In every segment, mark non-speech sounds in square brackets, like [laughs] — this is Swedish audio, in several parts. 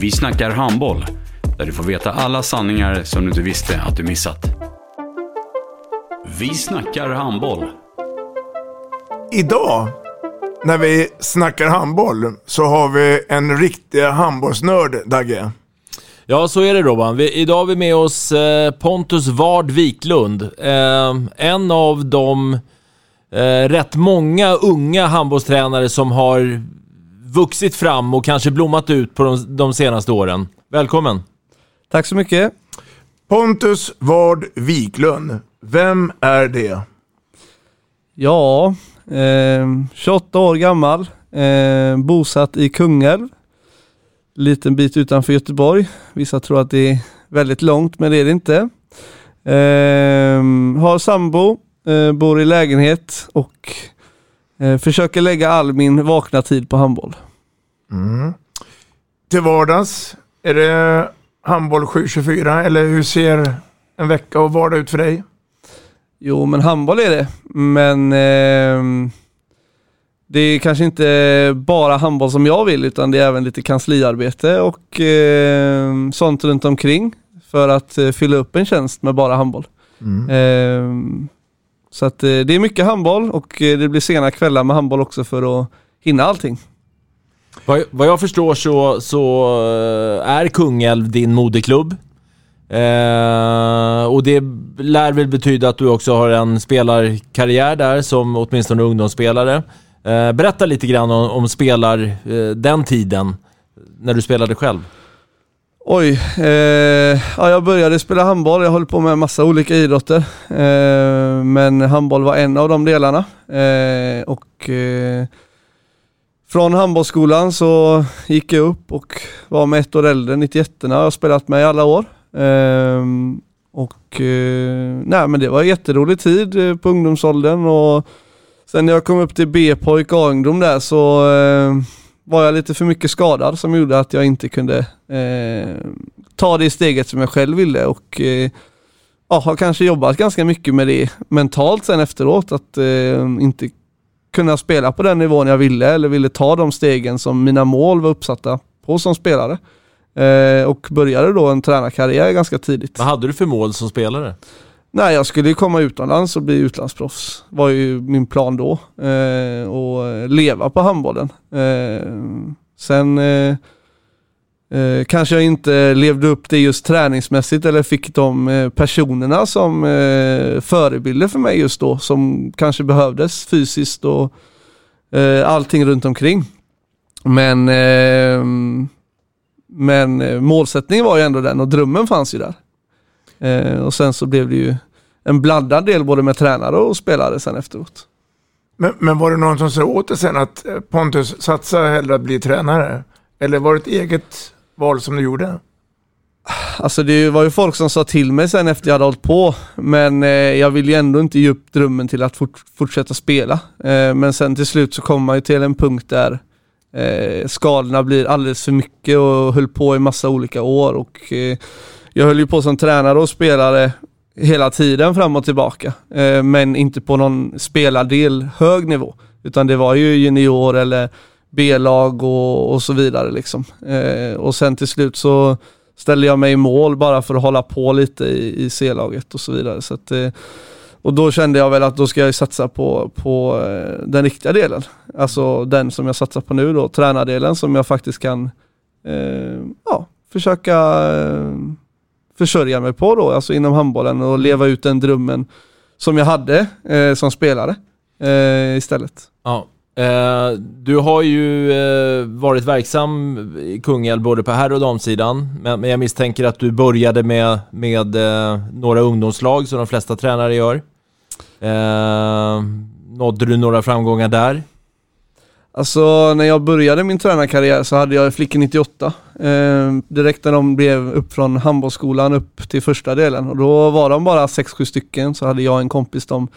Vi snackar handboll, där du får veta alla sanningar som du inte visste att du missat. Vi snackar handboll. Idag, när vi snackar handboll, så har vi en riktig handbollsnörd, Dagge. Ja, så är det Robban. Vi, idag har vi med oss eh, Pontus Ward Wiklund. Eh, en av de eh, rätt många unga handbollstränare som har vuxit fram och kanske blommat ut på de, de senaste åren. Välkommen! Tack så mycket. Pontus Ward Wiklund, vem är det? Ja, eh, 28 år gammal, eh, bosatt i Kungälv. Liten bit utanför Göteborg. Vissa tror att det är väldigt långt, men det är det inte. Eh, har sambo, eh, bor i lägenhet och eh, försöker lägga all min vakna tid på handboll. Mm. Till vardags, är det handboll 724 eller hur ser en vecka och vardag ut för dig? Jo, men handboll är det. Men eh, det är kanske inte bara handboll som jag vill, utan det är även lite kansliarbete och eh, sånt runt omkring för att eh, fylla upp en tjänst med bara handboll. Mm. Så att eh, det är mycket handboll och eh, det blir sena kvällar med handboll också för att hinna allting. Vad, vad jag förstår så, så eh, är Kungälv din moderklubb. Eh, och det lär väl betyda att du också har en spelarkarriär där som åtminstone ungdomsspelare. Eh, berätta lite grann om, om spelar eh, den tiden, när du spelade själv. Oj, eh, ja, jag började spela handboll, jag höll på med massa olika idrotter. Eh, men handboll var en av de delarna. Eh, och eh, från handbollsskolan så gick jag upp och var med ett år äldre, 91 Jag har spelat med i alla år. Eh, och eh, nej men det var en jätterolig tid eh, på ungdomsåldern och sen när jag kom upp till B-pojk och ungdom där så eh, var jag lite för mycket skadad som gjorde att jag inte kunde eh, ta det steget som jag själv ville och eh, ja, har kanske jobbat ganska mycket med det mentalt sen efteråt att eh, inte kunna spela på den nivån jag ville eller ville ta de stegen som mina mål var uppsatta på som spelare. Eh, och började då en tränarkarriär ganska tidigt. Vad hade du för mål som spelare? Nej, jag skulle ju komma utomlands och bli utlandsproffs. var ju min plan då. Eh, och leva på handbollen. Eh, sen eh, eh, kanske jag inte levde upp det just träningsmässigt eller fick de eh, personerna som eh, förebilder för mig just då som kanske behövdes fysiskt och eh, allting runt omkring. Men, eh, men eh, målsättningen var ju ändå den och drömmen fanns ju där. Eh, och sen så blev det ju en blandad del både med tränare och spelare sen efteråt. Men, men var det någon som sa åt dig sen att eh, Pontus, satsa hellre att bli tränare? Eller var det ett eget val som du gjorde? Alltså det var ju folk som sa till mig sen efter jag hade hållit på, men eh, jag ville ju ändå inte ge upp drömmen till att fort, fortsätta spela. Eh, men sen till slut så kom man ju till en punkt där eh, skadorna blir alldeles för mycket och höll på i massa olika år och eh, jag höll ju på som tränare och spelare hela tiden fram och tillbaka. Eh, men inte på någon spelardel hög nivå. Utan det var ju junior eller B-lag och, och så vidare liksom. Eh, och sen till slut så ställde jag mig i mål bara för att hålla på lite i, i C-laget och så vidare. Så att, eh, och då kände jag väl att då ska jag satsa på, på eh, den riktiga delen. Alltså den som jag satsar på nu då, tränardelen som jag faktiskt kan eh, ja, försöka eh, försörja mig på då, alltså inom handbollen och leva ut den drömmen som jag hade eh, som spelare eh, istället. Ja. Eh, du har ju eh, varit verksam i Kungälv både på herr och damsidan, men, men jag misstänker att du började med, med eh, några ungdomslag som de flesta tränare gör. Eh, nådde du några framgångar där? Alltså när jag började min tränarkarriär så hade jag Flickor 98. Eh, direkt när de blev upp från handbollsskolan upp till första delen och då var de bara 6-7 stycken så hade jag en kompis de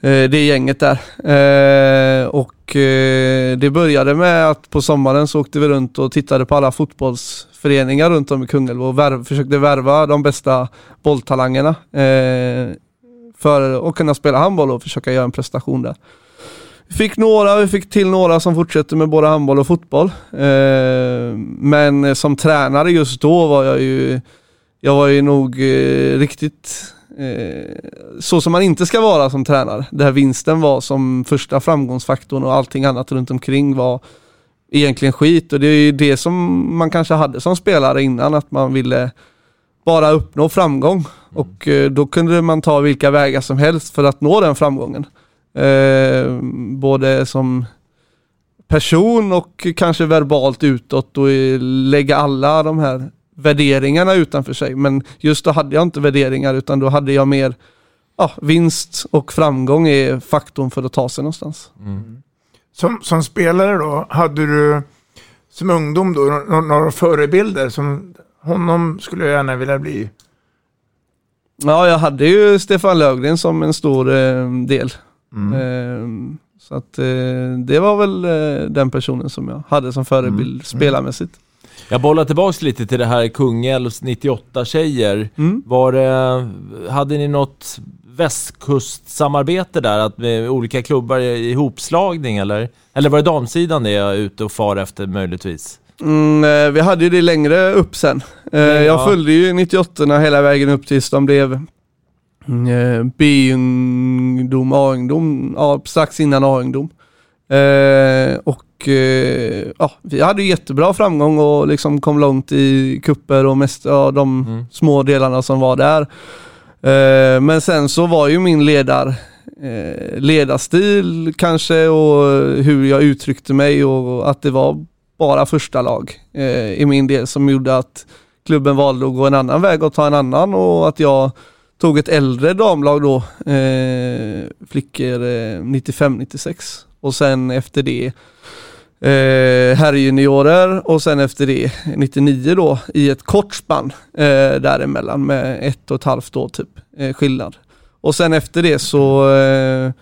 eh, det gänget där. Eh, och eh, det började med att på sommaren så åkte vi runt och tittade på alla fotbollsföreningar runt om i Kungälv och värv, försökte värva de bästa bolltalangerna eh, för att kunna spela handboll och försöka göra en prestation där. Vi fick några, vi fick till några som fortsätter med både handboll och fotboll. Eh, men som tränare just då var jag ju, jag var ju nog eh, riktigt eh, så som man inte ska vara som tränare. Där vinsten var som första framgångsfaktorn och allting annat runt omkring var egentligen skit och det är ju det som man kanske hade som spelare innan att man ville bara uppnå framgång och eh, då kunde man ta vilka vägar som helst för att nå den framgången. Eh, både som person och kanske verbalt utåt och lägga alla de här värderingarna utanför sig. Men just då hade jag inte värderingar utan då hade jag mer ja, vinst och framgång är faktorn för att ta sig någonstans. Mm. Som, som spelare då, hade du som ungdom då några, några förebilder som honom skulle jag gärna vilja bli? Ja, jag hade ju Stefan Löfgren som en stor eh, del. Mm. Eh, så att eh, det var väl eh, den personen som jag hade som förebild mm. spelarmässigt. Jag bollar tillbaks lite till det här Kungälvs 98 tjejer. Mm. Var det, hade ni något västkustsamarbete där? Att med olika klubbar i ihopslagning eller? Eller var det damsidan det jag är ute och far efter möjligtvis? Mm, eh, vi hade ju det längre upp sen. Eh, ja. Jag följde ju 98 hela vägen upp tills de blev eh, B-ungdom, A-ungdom, ja, strax innan A-ungdom. Eh, och eh, ja, vi hade jättebra framgång och liksom kom långt i kupper och mest ja, de mm. små delarna som var där. Eh, men sen så var ju min ledar, eh, ledarstil kanske och hur jag uttryckte mig och att det var bara första lag eh, i min del som gjorde att klubben valde att gå en annan väg och ta en annan och att jag tog ett äldre damlag då, eh, flickor eh, 95-96 och sen efter det eh, herrjuniorer och sen efter det 99 då i ett kort spann eh, däremellan med ett och ett halvt år typ eh, skillnad. Och sen efter det så eh,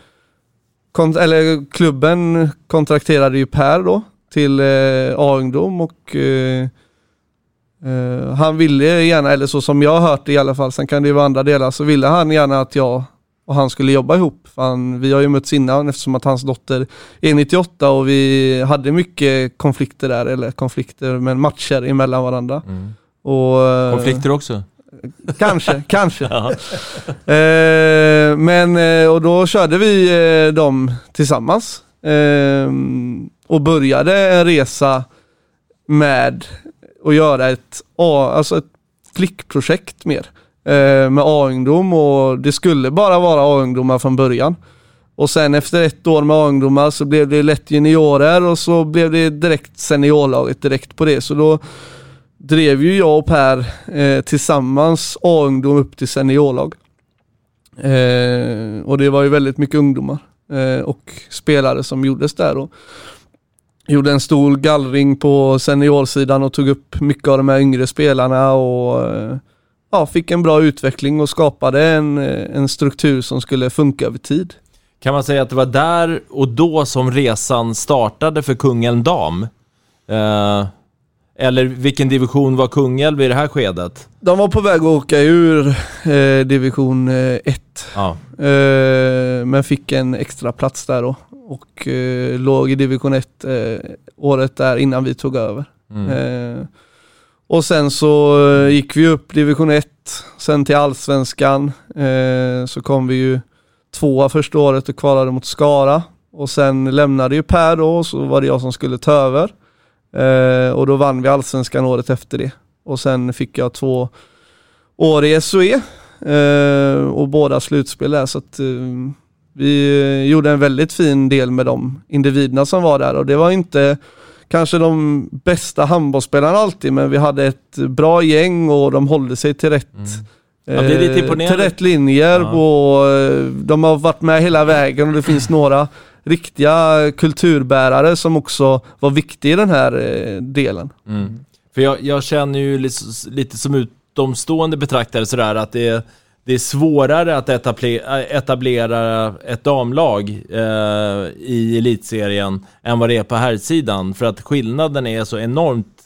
kont- eller klubben kontrakterade ju Per då till eh, A-ungdom och eh, eh, han ville gärna, eller så som jag har hört det i alla fall, sen kan det ju vara andra delar, så ville han gärna att jag och han skulle jobba ihop. Han, vi har ju mötts innan eftersom att hans dotter är 98 och vi hade mycket konflikter där, eller konflikter men matcher emellan varandra. Mm. Och, eh, konflikter också? Kanske, [laughs] kanske. eh, men, och då körde vi dem tillsammans. Eh, och började en resa med att göra ett, alltså ett flickprojekt mer eh, med A-ungdom och det skulle bara vara A-ungdomar från början. Och sen efter ett år med A-ungdomar så blev det lätt juniorer och så blev det direkt seniorlaget direkt på det. Så då drev ju jag och Per eh, tillsammans A-ungdom upp till seniorlag. Eh, och det var ju väldigt mycket ungdomar eh, och spelare som gjordes där. Och gjorde en stor gallring på seniorsidan och tog upp mycket av de här yngre spelarna och eh, ja, fick en bra utveckling och skapade en, eh, en struktur som skulle funka över tid. Kan man säga att det var där och då som resan startade för Kungälv Dam? Eh, eller vilken division var Kungälv i det här skedet? De var på väg att åka ur eh, division 1. Eh, ja. eh, men fick en extra plats där då. Och eh, låg i division 1 eh, året där innan vi tog över. Mm. Och sen så eh, gick vi upp division 1, sen till allsvenskan. Eh, så kom vi ju tvåa första året och kvalade mot Skara. Och sen lämnade ju Per då, och så var det jag som skulle ta över. Eh, och då vann vi allsvenskan året efter det. och sen fick jag två år i SOE eh, och båda slutspel där så att eh, vi gjorde en väldigt fin del med de individerna som var där och det var inte kanske de bästa handbollsspelarna alltid men vi hade ett bra gäng och de hållde sig till rätt Ja, det är lite eh, imponerande. till rätt linjer Ja. och eh, de har varit med hela vägen och det finns några riktiga kulturbärare som också var viktig i den här eh, delen. Mm. För jag, jag känner ju lite, lite som utomstående betraktare sådär att det är, det är svårare att etablera, äh, etablera ett damlag eh, i elitserien än vad det är på herrsidan. För att skillnaden är så enormt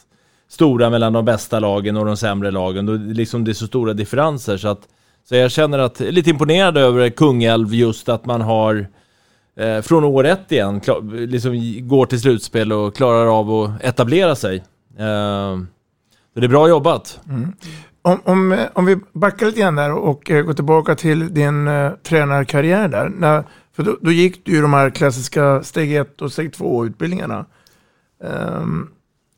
stora mellan de bästa lagen och de sämre lagen. Och liksom det är så stora differenser så att så jag känner att, jag är lite imponerad över Kungälv just att man har eh, från år ett igen, klar, liksom går till slutspel och klarar av att etablera sig. Eh, så det är bra jobbat. Mm. Om, om, eh, om vi backar lite grann där och eh, går tillbaka till din eh, tränarkarriär där. När, för då, då gick du ju de här klassiska steg 1 och steg 2 utbildningarna. Um,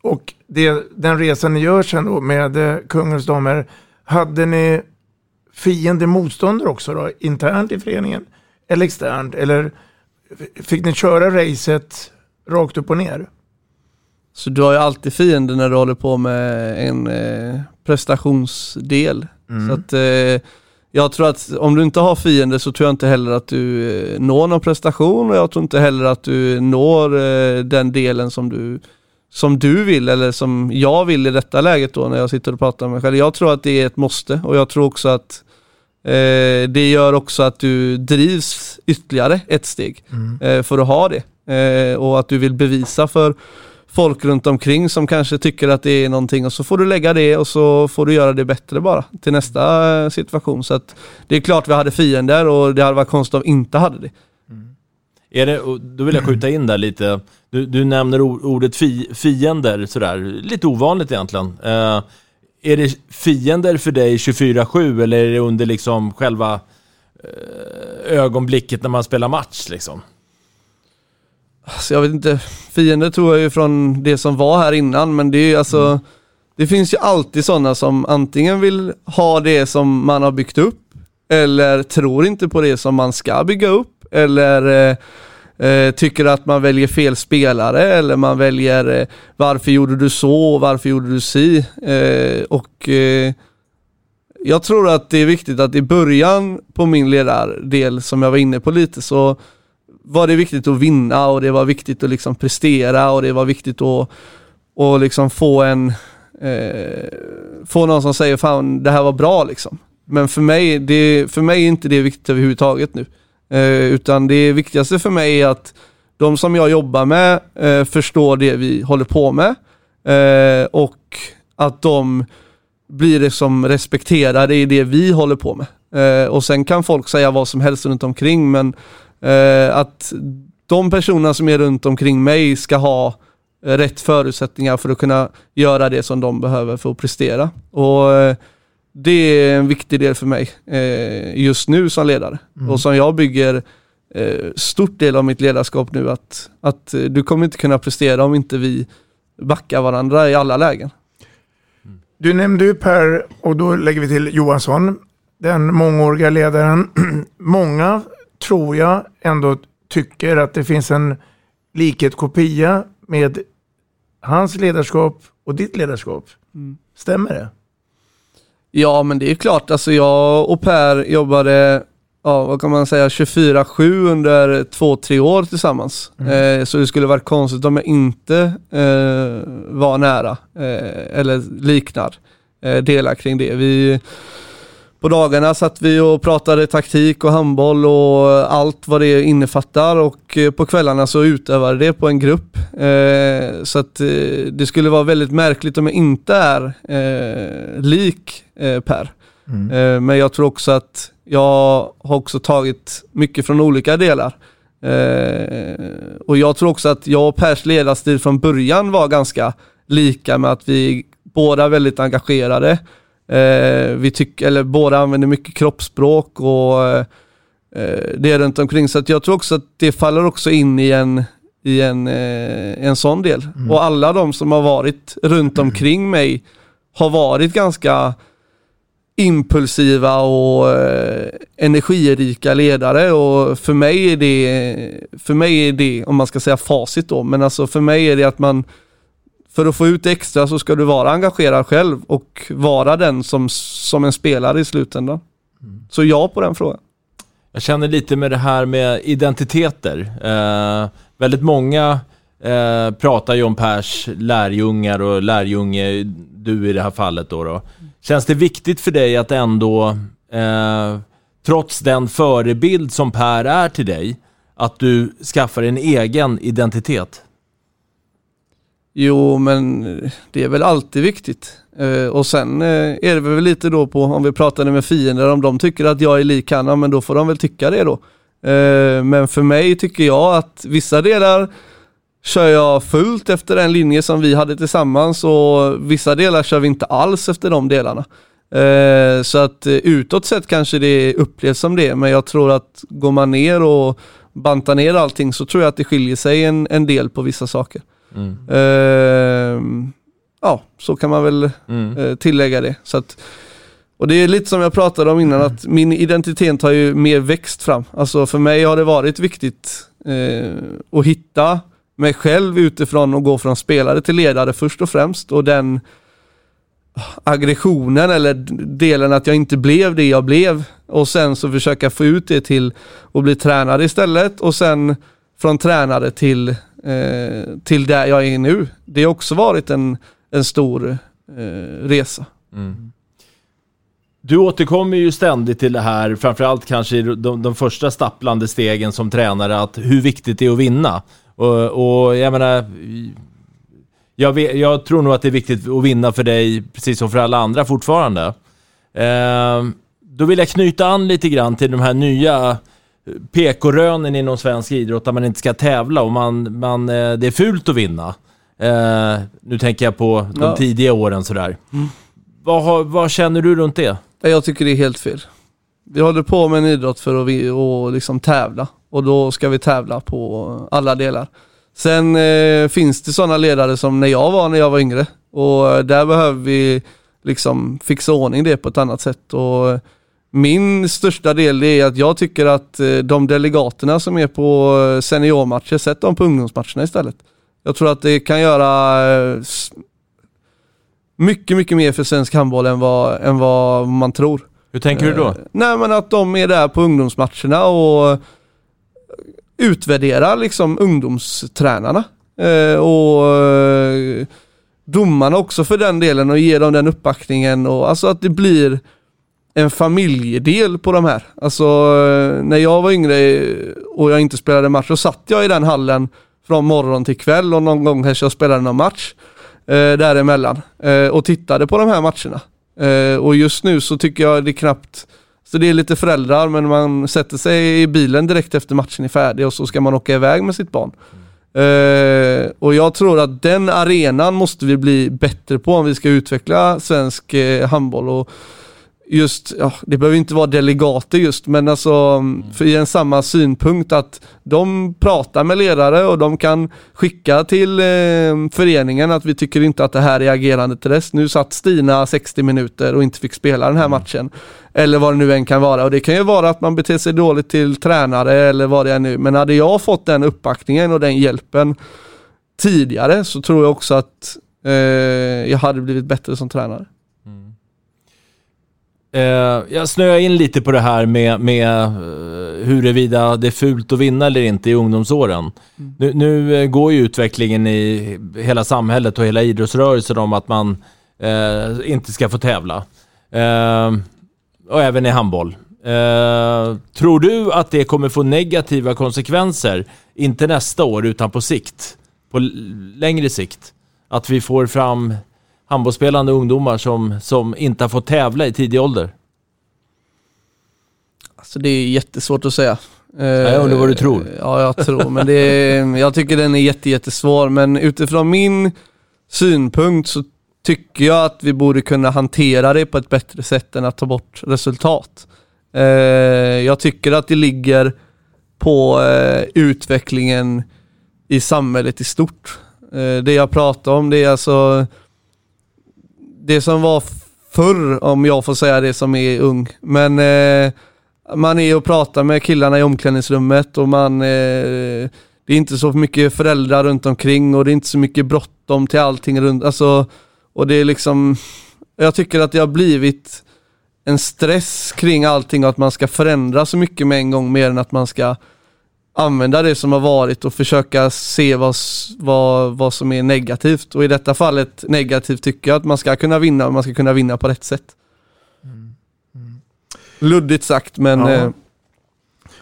och det, den resan ni gör sen då med eh, Kungens damer, hade ni fiender, motståndare också då, internt i föreningen? Eller externt? Eller fick ni köra racet rakt upp och ner? Så du har ju alltid fiender när du håller på med en eh, prestationsdel. Mm. Så att eh, jag tror att om du inte har fiender så tror jag inte heller att du eh, når någon prestation och jag tror inte heller att du når eh, den delen som du, som du vill eller som jag vill i detta läget då när jag sitter och pratar med mig själv. Jag tror att det är ett måste och jag tror också att eh, det gör också att du drivs ytterligare ett steg eh, för att ha det. Eh, och att du vill bevisa för folk runt omkring som kanske tycker att det är någonting och så får du lägga det och så får du göra det bättre bara till nästa eh, situation. Så att det är klart vi hade fiender och det hade varit konstigt om vi inte hade det. Är det, då vill jag skjuta in där lite, du, du nämner or- ordet fi, fiender sådär, lite ovanligt egentligen. Eh, är det fiender för dig 24-7 eller är det under liksom själva eh, ögonblicket när man spelar match liksom? Alltså jag vet inte, fiender tror jag ju från det som var här innan men det är ju alltså Det finns ju alltid sådana som antingen vill ha det som man har byggt upp eller tror inte på det som man ska bygga upp eller eh, tycker att man väljer fel spelare eller man väljer eh, varför gjorde du så och varför gjorde du si eh, och eh, jag tror att det är viktigt att i början på min ledardel som jag var inne på lite så var det viktigt att vinna och det var viktigt att liksom prestera och det var viktigt att och liksom få en eh, få någon som säger fan det här var bra liksom. Men för mig, det, för mig är inte det viktigt överhuvudtaget nu. Eh, utan det viktigaste för mig är att de som jag jobbar med eh, förstår det vi håller på med eh, och att de blir det som respekterade i det vi håller på med. Och sen kan folk säga vad som helst runt omkring men att de personerna som är runt omkring mig ska ha rätt förutsättningar för att kunna göra det som de behöver för att prestera. Och det är en viktig del för mig eh, just nu som ledare Mm. och som jag bygger eh, stort del av mitt ledarskap nu att, att eh, du kommer inte kunna prestera om inte vi backar varandra i alla lägen. Du nämnde ju Per, och då lägger vi till Johansson, den mångåriga ledaren. [clears throat] Många, tror jag, ändå tycker att det finns en likhet, kopia med hans ledarskap och ditt ledarskap. Stämmer det? Ja men det är klart, alltså jag och Per jobbade, ja vad kan man säga, 24-7 under två, tre år tillsammans. Eh, så det skulle varit konstigt om jag inte eh, var nära eh, eller liknar eh, delar kring det. Vi, på dagarna satt vi och pratade taktik och handboll och allt vad det innefattar och eh, på kvällarna så utövade det på en grupp. Eh, så att eh, det skulle vara väldigt märkligt om jag inte är eh, lik eh, Per. Eh, men jag tror också att jag har också tagit mycket från olika delar. Eh, och jag tror också att jag och Pers ledarstil från början var ganska lika med att vi båda är väldigt engagerade. Eh, vi tycker, eller båda använder mycket kroppsspråk och eh, det runt omkring. Så jag tror också att det faller också in i en, i en, eh, en sån del. Och alla de som har varit runt omkring mig har varit ganska impulsiva och eh, energirika ledare och för mig är det, för mig är det, om man ska säga facit då, men alltså för mig är det att man för att få ut extra så ska du vara engagerad själv och vara den som, som en spelare i slutändan. Så ja på den frågan. Jag känner lite med det här med identiteter. Eh, väldigt många eh, pratar ju om Pers lärjungar och lärjunge, du i det här fallet då. då. Känns det viktigt för dig att ändå, eh, trots den förebild som Per är till dig, att du skaffar en egen identitet? Jo, men det är väl alltid viktigt. Eh, och sen eh, är det väl lite då på, om vi pratade med fiender, om de tycker att jag är lik Hanna, men då får de väl tycka det då. Eh, men för mig tycker jag att vissa delar kör jag fullt efter den linje som vi hade tillsammans och vissa delar kör vi inte alls efter de delarna. Eh, så att eh, utåt sett kanske det upplevs som det, men jag tror att går man ner och bantar ner allting så tror jag att det skiljer sig en, en del på vissa saker. Mm. Eh, ja, så kan man väl Mm. eh, tillägga det. Så att, och det är lite som jag pratade om innan, att min identitet har ju mer växt fram. Alltså för mig har det varit viktigt eh, att hitta mig själv utifrån och gå från spelare till ledare först och främst. Och den aggressionen eller delen att jag inte blev det jag blev och sen så försöka få ut det till att bli tränare istället och sen från tränare till, eh, till där jag är nu. Det har också varit en, en stor eh, resa. Mm. Du återkommer ju ständigt till det här, framförallt kanske i de, de första stapplande stegen som tränare, att hur viktigt det är att vinna. Och, och jag menar, jag, vet, jag tror nog att det är viktigt att vinna för dig, precis som för alla andra fortfarande. Eh, då vill jag knyta an lite grann till de här nya PK-rönen inom svensk idrott, där man inte ska tävla och man, man, eh, det är fult att vinna. Eh, nu tänker jag på de Ja. tidiga åren sådär. Mm. Vad, vad känner du runt det? Jag tycker det är helt fel. Vi håller på med en idrott för att vi, och liksom tävla och då ska vi tävla på alla delar. Sen eh, finns det sådana ledare som när jag var när jag var yngre och eh, där behöver vi liksom fixa ordning det på ett annat sätt. Och eh, min största del är att jag tycker att eh, de delegaterna som är på eh, seniormatcher, sätt dem på ungdomsmatcherna istället. Jag tror att det kan göra eh, mycket, mycket mer för svensk handboll än vad, än vad man tror. Hur tänker du då? Nej men att de är där på ungdomsmatcherna och utvärderar liksom ungdomstränarna. Och domarna också för den delen och ger dem den uppbackningen och alltså att det blir en familjedel på de här. Alltså när jag var yngre och jag inte spelade match så satt jag i den hallen från morgon till kväll och någon gång kanske jag spelade någon match eh, däremellan eh, och tittade på de här matcherna. Eh, och just nu så tycker jag det är knappt, så det är lite föräldrar men man sätter sig i bilen direkt efter matchen är färdig och så ska man åka iväg med sitt barn. Eh, och jag tror att den arenan måste vi bli bättre på om vi ska utveckla svensk eh, handboll. Och just, ja, det behöver inte vara delegater just, men alltså för i en samma synpunkt att de pratar med ledare och de kan skicka till eh, föreningen att vi tycker inte att det här är agerandet till rest. Nu satt Stina 60 minuter och inte fick spela den här matchen. Eller vad det nu än kan vara. Och det kan ju vara att man beter sig dåligt till tränare eller vad det är nu. Men hade jag fått den uppbackningen och den hjälpen tidigare så tror jag också att eh, jag hade blivit bättre som tränare. Eh, jag snöar in lite på det här med, med eh, huruvida det är fult att vinna eller inte i ungdomsåren. Nu, nu eh, går ju utvecklingen i hela samhället och hela idrottsrörelsen om att man eh, inte ska få tävla. Eh, och även i handboll. Eh, tror du att det kommer få negativa konsekvenser, inte nästa år utan på sikt? På längre sikt? Att vi får fram handbollsspelande ungdomar som, som inte har fått tävla i tidig ålder? Alltså det är jättesvårt att säga. jag undrar vad du tror. Ja, jag tror, men det är, [laughs] jag tycker den är jätte, jättesvår. Men utifrån min synpunkt så tycker jag att vi borde kunna hantera det på ett bättre sätt än att ta bort resultat. Eh, jag tycker att det ligger på eh, utvecklingen i samhället i stort. Eh, det jag pratar om det är alltså det som var förr, om jag får säga det som är ung. Men eh, man är och pratar med killarna i omklädningsrummet och man eh, det är inte så mycket föräldrar runt omkring och det är inte så mycket bråttom till allting runt, alltså, och det är liksom, jag tycker att det har blivit en stress kring allting och att man ska förändra så mycket med en gång mer än att man ska använda det som har varit och försöka se vad, vad, vad som är negativt. Och i detta fallet negativt tycker jag att man ska kunna vinna, och man ska kunna vinna på rätt sätt. Mm. Mm. Luddigt sagt men ja. eh,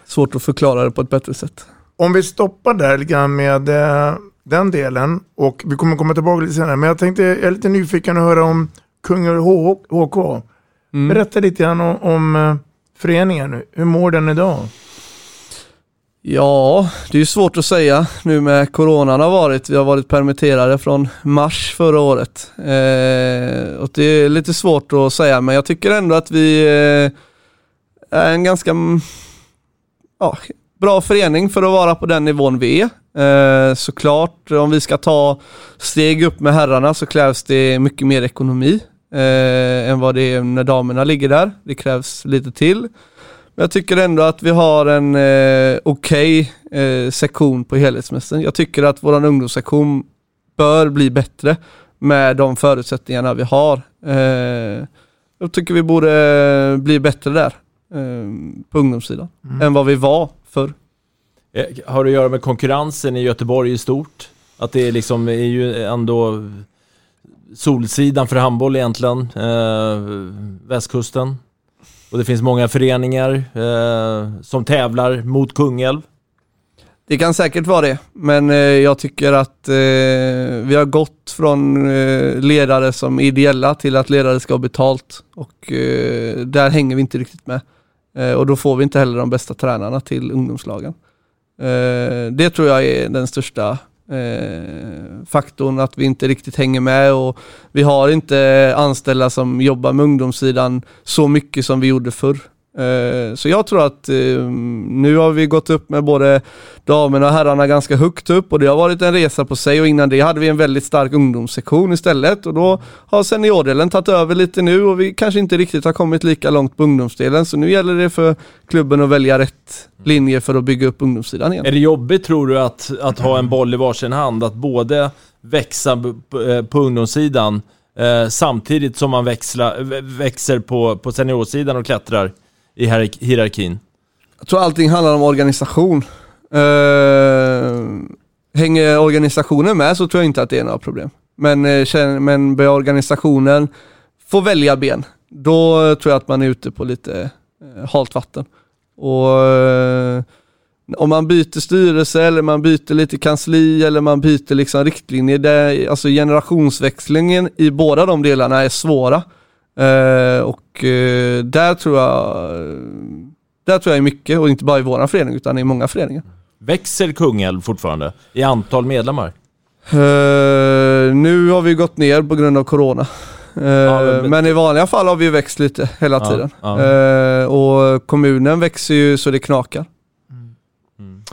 svårt att förklara det på ett bättre sätt. Om vi stoppar där lite grann med eh, den delen och vi kommer komma tillbaka lite senare. Men jag tänkte, jag är lite nyfiken att höra om Kungälv HK. Mm. Berätta lite grann om, om eh, föreningen. Hur mår den idag? Ja, det är ju svårt att säga nu med coronan har varit. Vi har varit permitterade från mars förra året. Eh, och det är lite svårt att säga, men jag tycker ändå att vi eh, är en ganska mm, ja, bra förening för att vara på den nivån vi är. Eh, såklart, om vi ska ta steg upp med herrarna så krävs det mycket mer ekonomi eh, än vad det är när damerna ligger där. Det krävs lite till. Men jag tycker ändå att vi har en eh, okej okay, eh, sektion på helhetsmässan. Jag tycker att vår ungdomssektion bör bli bättre med de förutsättningarna vi har. Eh, jag tycker vi borde bli bättre där eh, på ungdomssidan mm. än vad vi var förr. Eh, har det att göra med konkurrensen i Göteborg i stort? Att det är liksom, är ju ändå Solsidan för handboll egentligen, eh, västkusten. Och det finns många föreningar eh, som tävlar mot Kungälv. Det kan säkert vara det, men eh, jag tycker att eh, vi har gått från eh, ledare som ideella till att ledare ska ha betalt och eh, där hänger vi inte riktigt med. Eh, och då får vi inte heller de bästa tränarna till ungdomslagen. Eh, det tror jag är den största eh, faktorn att vi inte riktigt hänger med och vi har inte anställda som jobbar med ungdomssidan så mycket som vi gjorde förr. Eh, så jag tror att eh, nu har vi gått upp med både damerna och herrarna ganska högt upp och det har varit en resa på sig och innan det hade vi en väldigt stark ungdomssektion istället och då har seniordelen tagit över lite nu och vi kanske inte riktigt har kommit lika långt på ungdomsdelen så nu gäller det för klubben att välja rätt linje för att bygga upp ungdomssidan igen. Är det jobbigt tror du att, att ha en boll i varsin hand, att både växa eh, på, ungdomssidan samtidigt som man växla, växer på, på seniorsidan och klättrar? I hierarkin? Jag tror allting handlar om organisation. Uh, hänger organisationen med så tror jag inte att det är några problem. Men, eh, men börjar organisationen få välja ben, då tror jag att man är ute på lite eh, halt vatten. Och uh, om man byter styrelse eller man byter lite kansli eller man byter liksom riktlinjer, det, alltså generationsväxlingen i båda de delarna är svåra. Uh, och uh, där tror jag där tror jag är mycket och inte bara i våran förening utan i många föreningar. Växer Kungälv fortfarande i antal medlemmar? Uh, nu har vi gått ner på grund av Corona. Ja, men... men... i vanliga fall har vi växt lite hela ja, tiden. Ja. och kommunen växer ju så det knakar. Mm. Mm.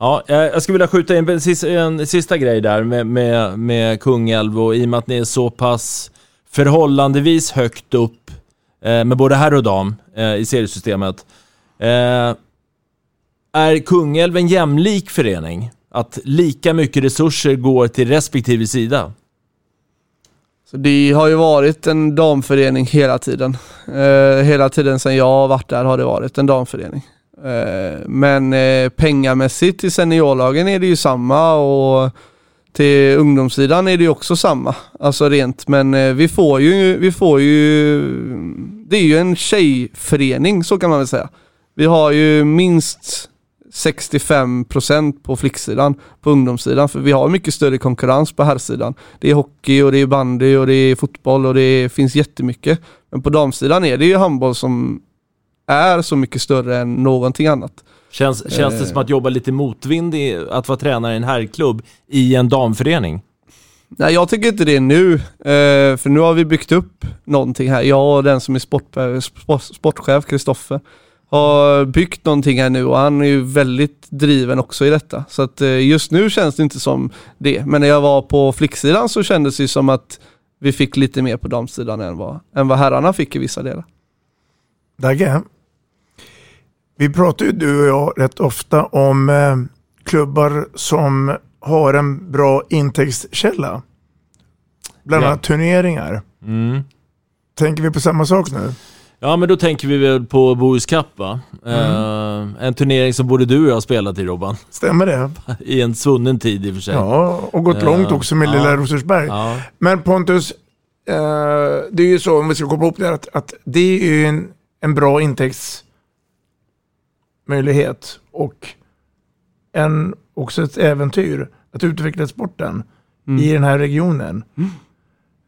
Ja, jag skulle vilja skjuta in en sista, en sista grej där med, med, med Kungälv och i och med att ni är så pass förhållandevis högt upp eh, med både herr och dam eh, i seriesystemet. Eh, är Kungälv en jämlik förening? Att lika mycket resurser går till respektive sida? Så det har ju varit en damförening hela tiden. Eh, hela tiden sedan jag har varit där har det varit en damförening. Eh, men eh, pengamässigt i seniorlagen är det ju samma och till ungdomssidan är det också samma, alltså rent, men eh, vi får ju, vi får ju, det är ju en tjejförening så kan man väl säga. Vi har ju minst 65% på flicksidan, på ungdomssidan, för vi har mycket större konkurrens på herrsidan. Det är hockey och det är bandy och det är fotboll och det finns jättemycket. Men på damsidan är det ju handboll som är så mycket större än någonting annat. Känns, känns det som att jobba lite motvind i, att vara tränare i en herrklubb i en damförening? Nej, jag tycker inte det nu. Eh, för nu har vi byggt upp någonting här. Jag och den som är sport, sport, sportchef, Kristoffer, har byggt någonting här nu och han är ju väldigt driven också i detta. Så att eh, just nu känns det inte som det. Men när jag var på flicksidan så kändes det som att vi fick lite mer på damsidan än vad, än vad herrarna fick i vissa delar. Dagge, vi pratar ju du och jag rätt ofta om eh, klubbar som har en bra intäktskälla. Bland Ja. annat turneringar. Mm. Tänker vi på samma sak nu? Ja men då tänker vi väl på Bohus Cup va? Mm. Eh, en turnering som både du och jag har spelat i Robban. Stämmer det? [laughs] I en svunnen tid i och för sig. Ja, och gått Eh, långt också med ja. lilla Rosersberg. Ja. Men Pontus, eh, det är ju så om vi ska koppla ihop det här, att, att det är ju en, en bra intäktsmöjlighet och en, också ett äventyr att utveckla sporten Mm. i den här regionen.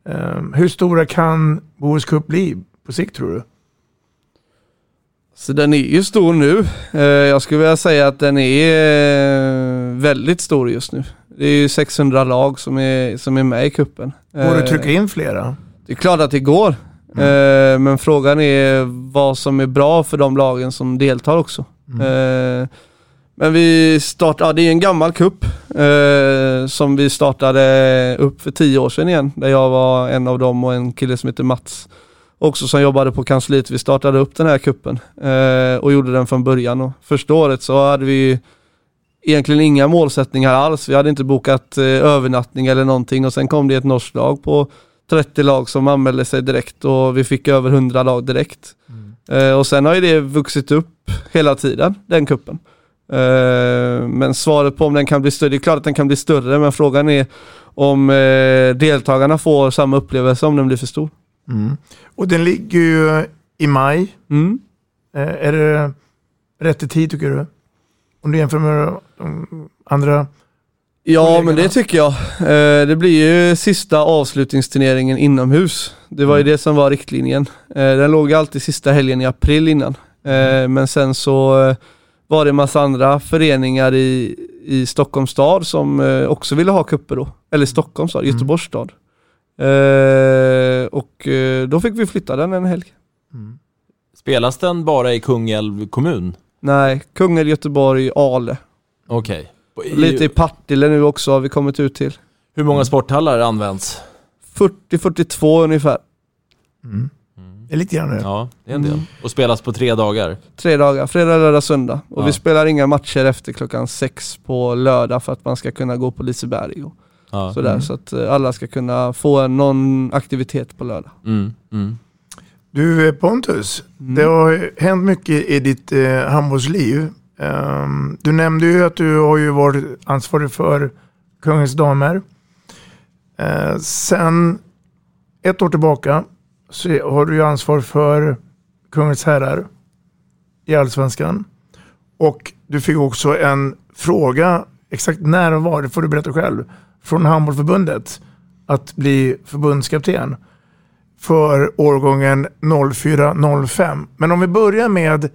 Eh, hur stora kan Bohus Cup bli på sikt tror du? Så den är ju stor nu. Eh, jag skulle vilja säga att den är eh, väldigt stor just nu. Det är ju 600 lag som är, som är med i kuppen. Går det att trycka in flera? Det är klart att det går. Eh, men frågan är vad som är bra för de lagen som deltar också. Eh, men vi startade, ja, det är en gammal kupp eh, som vi startade upp för tio år sedan igen. Där jag var en av dem och en kille som heter Mats också som jobbade på kansliet. Vi startade upp den här kuppen eh, och gjorde den från början. Och första året så hade vi egentligen inga målsättningar alls. Vi hade inte bokat eh, övernattning eller någonting och sen kom det ett norskt lag på 30 lag som anmälde sig direkt och vi fick över 100 lag direkt. Eh, och sen har ju det vuxit upp hela tiden, den kuppen. Eh, men svaret på om den kan bli större, det är klart att den kan bli större men frågan är om eh, deltagarna får samma upplevelse om den blir för stor. Mm. Och den ligger ju i maj. Mm. Eh, är det rätt i tid tycker du? Om du jämför med de andra Ja men det tycker jag. Eh, det blir ju sista avslutningsturneringen inomhus. Det var ju det som var riktlinjen. Eh, den låg alltid sista helgen i april innan. Eh, men sen så var det en massa andra föreningar i, i Stockholms stad som också ville ha kupper då. Eller Stockholms stad, Göteborgs stad. Och då fick vi flytta den en helg. Spelas den bara i Kungälv kommun? Nej, Kungälv, Göteborg, Ale. Okej. Lite i Partille nu också har vi kommit ut till. Hur många sporthallar används? 40-42 ungefär. Det är lite grann det. Ja, det är en del. Mm. Och spelas på tre dagar? Tre dagar, fredag, lördag, söndag. Och Ja. vi spelar inga matcher efter klockan sex på lördag för att man ska kunna gå på Liseberg och Ja. sådär. Mm. Så att eh, alla ska kunna få någon aktivitet på lördag. Mm. Mm. Du eh, Pontus, det har hänt mycket i ditt eh, handbollsliv. Ehm, du nämnde ju att du har ju varit ansvarig för Kungens damer. Ehm, sen ett år tillbaka så har du ju ansvar för Kungens herrar i Allsvenskan. Och du fick också en fråga, exakt när och var, det får du berätta själv, från Handbollförbundet att bli förbundskapten för årgången 04-05. Men om vi börjar med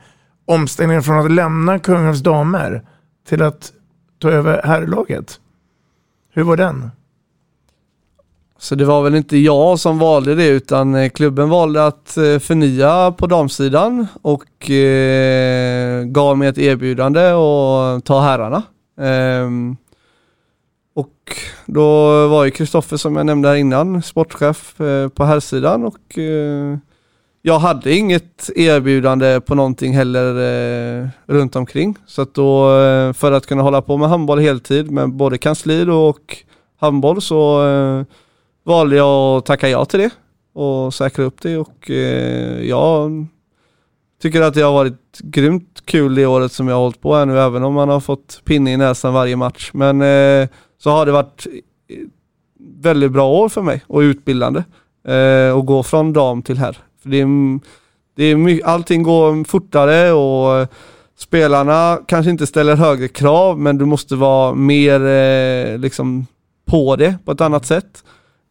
omställningen från att lämna Kungälvs damer till att ta över herrlaget. Hur var den? Så det var väl inte jag som valde det utan eh, klubben valde att eh, förnya på damsidan och eh, gav mig ett erbjudande att ta herrarna. Eh, och då var ju Kristoffer som jag nämnde här innan sportchef eh, på herrsidan och eh, jag hade inget erbjudande på någonting heller eh, runt omkring. Så att då eh, för att kunna hålla på med handboll heltid med både kansli då och handboll så eh, valde jag att tacka ja till det och säkra upp det och eh, jag tycker att det har varit grymt kul det året som jag har hållit på här nu även om man har fått pinne i näsan varje match. Men eh, så har det varit väldigt bra år för mig och utbildande eh, och gå från dam till herr. För det är, det är mycket, allting går fortare och eh, spelarna kanske inte ställer högre krav men du måste vara mer eh, liksom på det på ett annat sätt.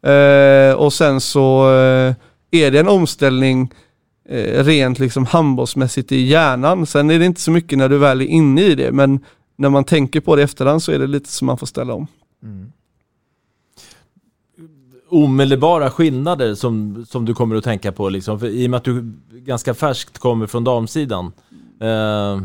Eh, och sen så eh, är det en omställning eh, rent liksom handbollsmässigt i hjärnan. Sen är det inte så mycket när du väl är inne i det men när man tänker på det i efterhand så är det lite som man får ställa om. Mm. Omedelbara skillnader som, som du kommer att tänka på liksom, för i och med att du ganska färskt kommer från damsidan. Eh,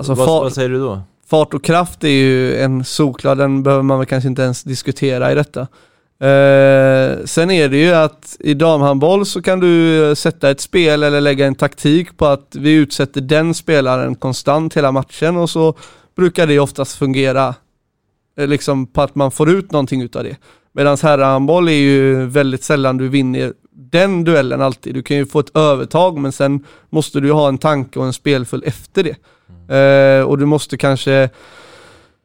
Alltså vad, vad säger du då? Fart och kraft är ju en solklar, den behöver man väl kanske inte ens diskutera i detta. Eh, sen är det ju att i damhandboll så kan du eh, sätta ett spel eller lägga en taktik på att vi utsätter den spelaren konstant hela matchen och så brukar det oftast fungera eh, liksom på att man får ut någonting utav det. Medan herrhandboll är ju väldigt sällan du vinner den duellen alltid. Du kan ju få ett övertag men sen måste du ha en tanke och en spelfull efter det. Eh, och du måste kanske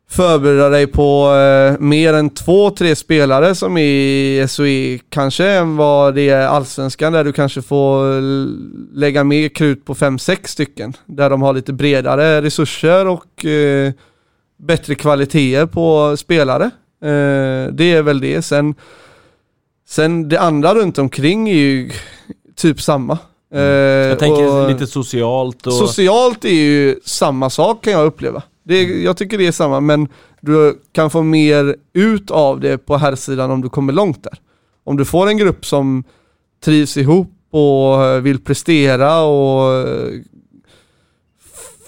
förbereda dig på eh, mer än två, tre spelare som är i SOE kanske än vad det är allsvenskan där du kanske får lägga mer krut på fem, sex stycken. Där de har lite bredare resurser och eh, bättre kvaliteter på spelare. Eh, det är väl det. Sen, sen det andra runt omkring är ju typ samma. Eh, Jag tänker lite socialt och... Socialt är ju samma sak kan jag uppleva. Det, jag tycker det är samma, men du kan få mer ut av det på här sidan om du kommer långt där. Om du får en grupp som trivs ihop och vill prestera och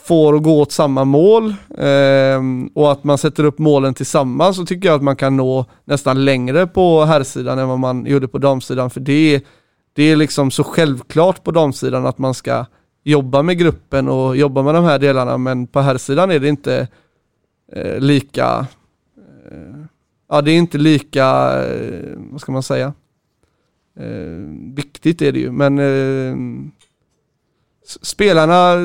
får att gå åt samma mål eh, och att man sätter upp målen tillsammans så tycker jag att man kan nå nästan längre på herrsidan än vad man gjorde på damsidan. För det är, det är liksom så självklart på damsidan att man ska jobba med gruppen och jobba med de här delarna men på herrsidan är det inte eh, lika eh, ja det är inte lika, eh, vad ska man säga? Eh, viktigt är det ju men eh, spelarna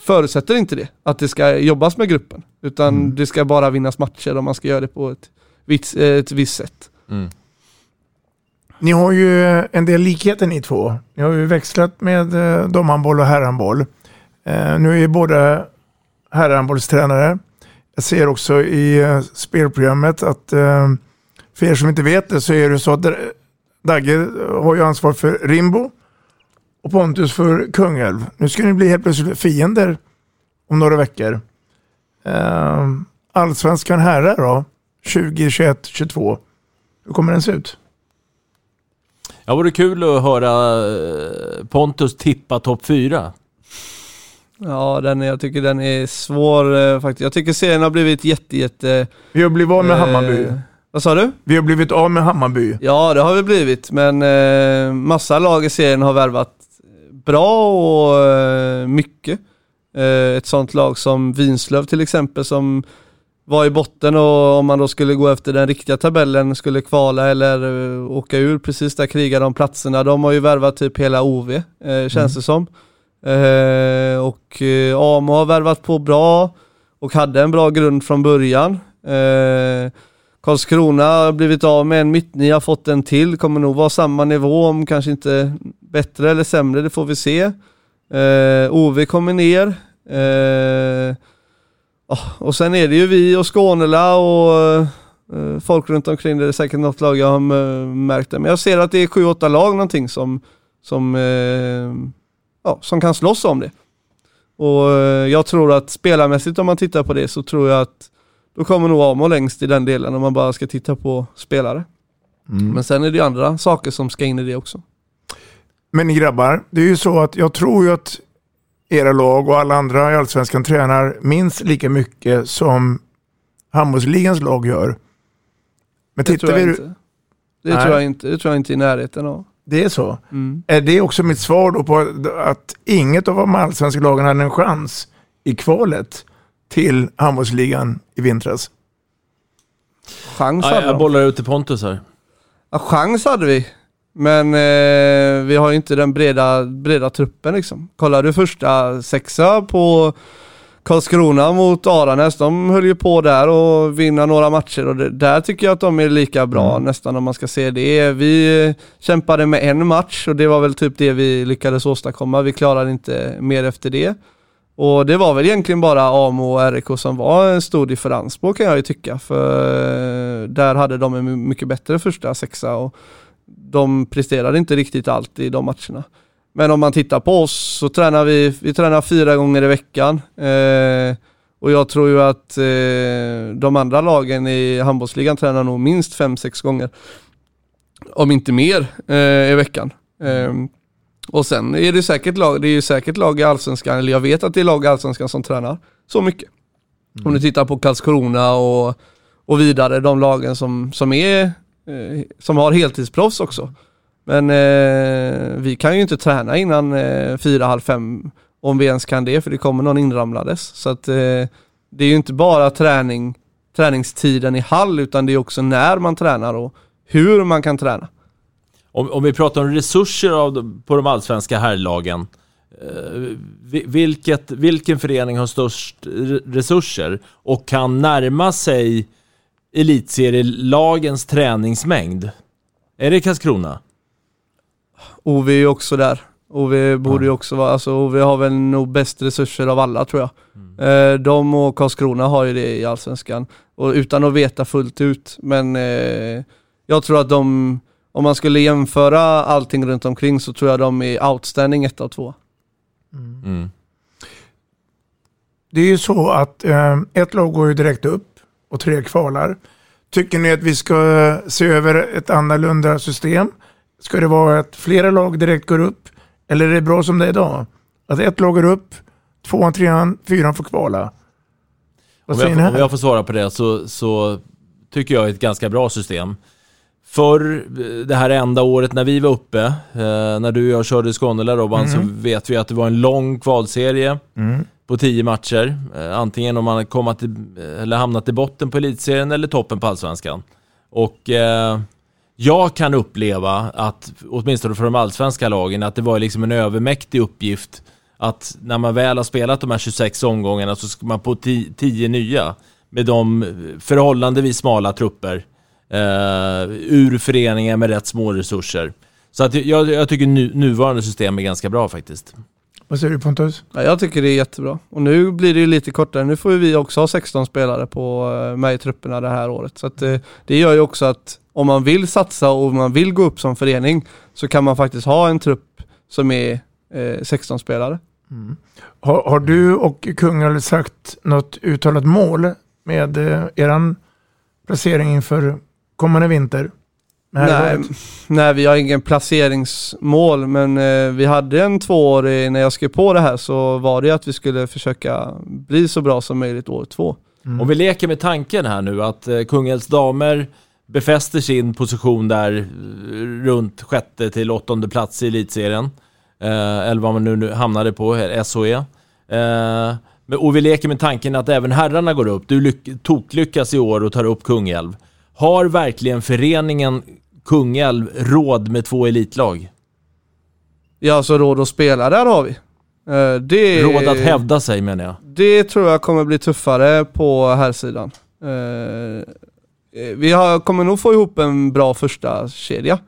förutsätter inte det, att det ska jobbas med gruppen utan det ska bara vinnas matcher och man ska göra det på ett, vitt, ett visst sätt. Mm. Ni har ju en del likheter ni två. Ni har ju växlat med eh, damhandboll och herrhandboll. Eh, nu är ju båda herrhandbollstränare. Jag ser också i eh, spelprogrammet att eh, för er som inte vet det så är det så att eh, Dagge har ju ansvar för Rimbo och Pontus för Kungälv. Nu ska ni bli helt plötsligt fiender om några veckor. Eh, Allsvenskan herrar då, 2021 22 Hur kommer den se ut? Ja, vore kul att höra eh, Pontus tippa topp fyra. Ja, den är, jag tycker den är svår eh, faktiskt. Jag tycker serien har blivit jätte, jätte... Vi har blivit av med Eh, Hammarby. Vad sa du? Vi har blivit av med Hammarby. Ja, det har vi blivit, men eh, massa lag i serien har värvat bra och eh, mycket. Eh, ett sånt lag som Vinslöv till exempel som var i botten och om man då skulle gå efter den riktiga tabellen skulle kvala eller eh, åka ur precis där krigade om platserna. De har ju värvat typ hela OV, eh, känns det som. Eh, och eh, Amo har värvat på bra och hade en bra grund från början. Eh, Karlskrona har blivit av med en mittnia, fått en till, kommer nog vara samma nivå om kanske inte bättre eller sämre, det får vi se. Eh, OV kommer ner. Eh, ah, och sen är det ju vi och Skånela och eh, folk runt omkring, det är säkert något lag jag har märkt det. Men jag ser att det är sju, åtta lag någonting som, som, eh, ja, som kan slåss om det. Och eh, jag tror att spelarmässigt om man tittar på det så tror jag att då kommer nog Amo längst i den delen om man bara ska titta på spelare. Men sen är det ju andra saker som ska in i det också. Men ni grabbar, det är ju så att jag tror ju att era lag och alla andra i Allsvenskan tränar minst lika mycket som handbollsligans lag gör. Men Det tittar tror jag vi... inte. Det Nej. tror jag inte. Det tror jag inte i närheten av. Det är så. Mm. Är det också mitt svar då på att inget av de allsvenska lagen hade en chans i kvalet till handbollsligan i vintras? Chans Ja, hade jag de. bollar ut till Pontus här. Ja, chans hade vi. Men eh, vi har ju inte den breda, breda truppen liksom. Kollar du första sexa på Karlskrona mot Aranäs, de höll ju på där och vinna några matcher och det, där tycker jag att de är lika bra nästan om man ska se det. Vi kämpade med en match och det var väl typ det vi lyckades åstadkomma. Vi klarade inte mer efter det. Och det var väl egentligen bara Amo och RIK som var en stor differens på kan jag ju tycka. För eh, där hade de en mycket bättre första sexa och de presterade inte riktigt allt i de matcherna. Men om man tittar på oss så tränar vi, vi tränar fyra gånger i veckan. Eh, och jag tror ju att eh, de andra lagen i handbollsligan tränar nog minst fem sex gånger. Om inte mer eh, i veckan. Ehm, och sen är det säkert lag, det är ju säkert lag i allsvenskan, eller jag vet att det är lag i allsvenskan som tränar så mycket. Om du tittar på Karlskrona och, och vidare, de lagen som, som är eh, som har heltidsproffs också. Men eh, vi kan ju inte träna innan eh, fyra, halv fem om vi ens kan det för det kommer någon inramlades. Så att eh, det är ju inte bara träning, träningstiden i hall utan det är också när man tränar och hur man kan träna. Om, om vi pratar om resurser av, på de allsvenska herrlagen. Eh, vi- vilket, vilken förening har störst re- resurser och kan närma sig elitserielagens träningsmängd? Är det Karlskrona? OV är ju också där. OV borde ju också vara, alltså OV har väl nog bäst resurser av alla tror jag. Eh, de och Karlskrona har ju det i Allsvenskan. Och utan att veta fullt ut, men eh, jag tror att de, om man skulle jämföra allting runt omkring så tror jag de är outstanding ett av två. Mm. Det är ju så att eh, ett lag går ju direkt upp och tre kvalar. Tycker ni att vi ska se över ett annorlunda system? Ska det vara att flera lag direkt går upp? Eller är det bra som det är idag? Att ett lag går upp, tvåan, trean, fyran får kvala. Vad Om säger jag, ni får- om här? jag får svara på det så, så tycker jag är ett ganska bra system. För det här enda året när vi var uppe, eh, när du och jag körde Skånela Robban, så Mm. vet vi att det var en lång kvalserie Mm. på tio matcher. Eh, antingen om man kommit till, eller hamnat i botten på elitserien eller toppen på allsvenskan. Och eh, jag kan uppleva att, åtminstone för de allsvenska lagen, att det var liksom en övermäktig uppgift att när man väl har spelat de här 26 omgångarna så ska man på 10 nya med de förhållandevis smala trupper eh, ur föreningar med rätt små resurser. Så att jag, jag tycker nu, nuvarande system är ganska bra faktiskt. Vad säger du Pontus? Ja, jag tycker det är jättebra. Och nu blir det ju lite kortare. Nu får ju vi också ha 16 spelare på, eh, med i trupperna det här året. Så att, eh, det gör ju också att om man vill satsa och man vill gå upp som förening så kan man faktiskt ha en trupp som är eh, 16 spelare. Har, har du och Kungälv sagt något uttalat mål med eh, eran placering inför kommande vinter? Nej, nej, vi har ingen placeringsmål men eh, vi hade en tvåårig, när jag skrev på det här så var det att vi skulle försöka bli så bra som möjligt år två. Om vi leker med tanken här nu att eh, Kungälvs damer befäster sin position där eh, runt sjätte till åttonde plats i elitserien. Eh, eller vad man nu, nu hamnade på, eh, SOE. Eh, men, och vi leker med tanken att även herrarna går upp. Du lyck- toklyckas i år och tar upp Kungälv. Har verkligen föreningen Kungälv råd med två elitlag? Ja, alltså råd att spela där har vi. Eh, det, Råd att hävda sig menar jag. Det tror jag kommer bli tuffare på här sidan. Eh, vi har, kommer nog få ihop en bra första kedja.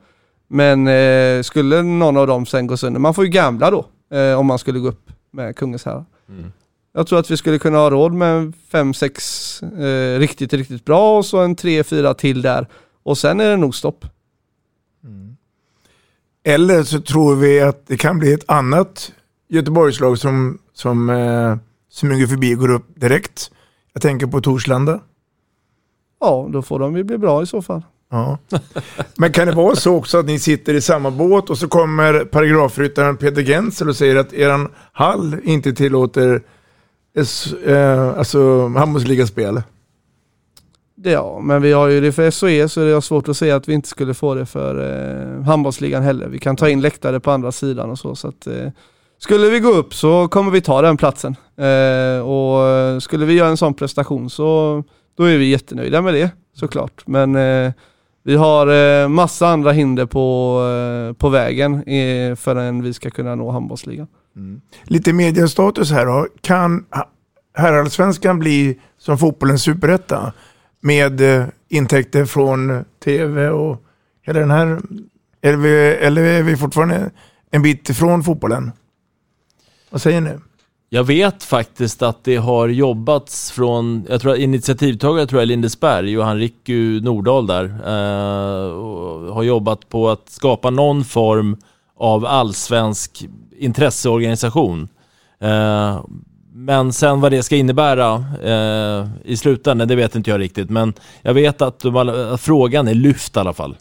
Men eh, skulle någon av dem sen gå sönder, man får ju gambla då eh, om man skulle gå upp med kungens här. Mm. Jag tror att vi skulle kunna ha råd med fem sex eh, riktigt, riktigt bra och så en tre fyra till där. Och sen är det nog stopp. Eller så tror vi att det kan bli ett annat Göteborgslag som, som eh, smyger förbi och går upp direkt. Jag tänker på Torslanda. Ja, då får de ju bli bra i så fall. Ja. [laughs] Men kan det vara så också att ni sitter i samma båt och så kommer paragrafryttaren Peter Gensel och säger att eran hall inte tillåter eh, alltså handbollsligaspel? Ja, men vi har ju det för SOE så det är svårt att säga att vi inte skulle få det för eh, handbollsligan heller. Vi kan ta in läktare på andra sidan och så. så att, eh, skulle vi gå upp så kommer vi ta den platsen. Eh, och eh, skulle vi göra en sån prestation så då är vi jättenöjda med det såklart. Men eh, vi har eh, massa andra hinder på, eh, på vägen eh, förrän vi ska kunna nå handbollsligan. Mm. Lite mediestatus här då. Kan herrallsvenskan bli som fotbollens superetta? Med eh, intäkter från tv och hela den här... Eller, vi, eller är vi fortfarande en bit ifrån fotbollen? Vad säger ni? Jag vet faktiskt att det har jobbats från, jag tror att initiativtagare tror jag är Lindesberg och han Ricky Nordahl där, eh, och har jobbat på att skapa någon form av allsvensk intresseorganisation. Eh, men sen vad det ska innebära eh, i slutändan, det vet inte jag riktigt. Men jag vet att, de, att frågan är lyft i alla fall.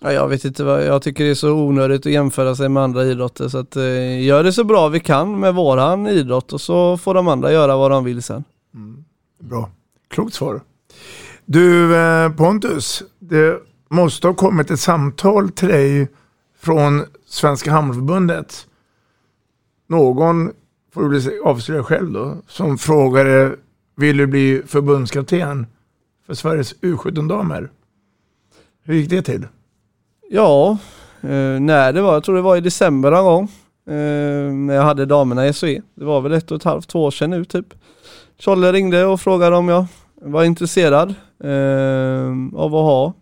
Ja, jag vet inte vad, jag tycker det är så onödigt att jämföra sig med andra idrotter så att eh, gör det så bra vi kan med våran idrott och så får de andra göra vad de vill sen. Bra. Klokt svar. Du eh, Pontus, det måste ha kommit ett samtal till dig från Svenska Hamnförbundet. Någon, får du bli- avslöja själv då, som frågade eh, vill du bli förbundskapten för Sveriges U17-damer? Hur gick det till? Ja, eh, när det var, jag tror det var i december någon gång. Eh, när jag hade damerna i SOE. Det var väl ett och ett halvt, två år sedan nu typ. Tjolle ringde och frågade om jag var intresserad eh, av att ha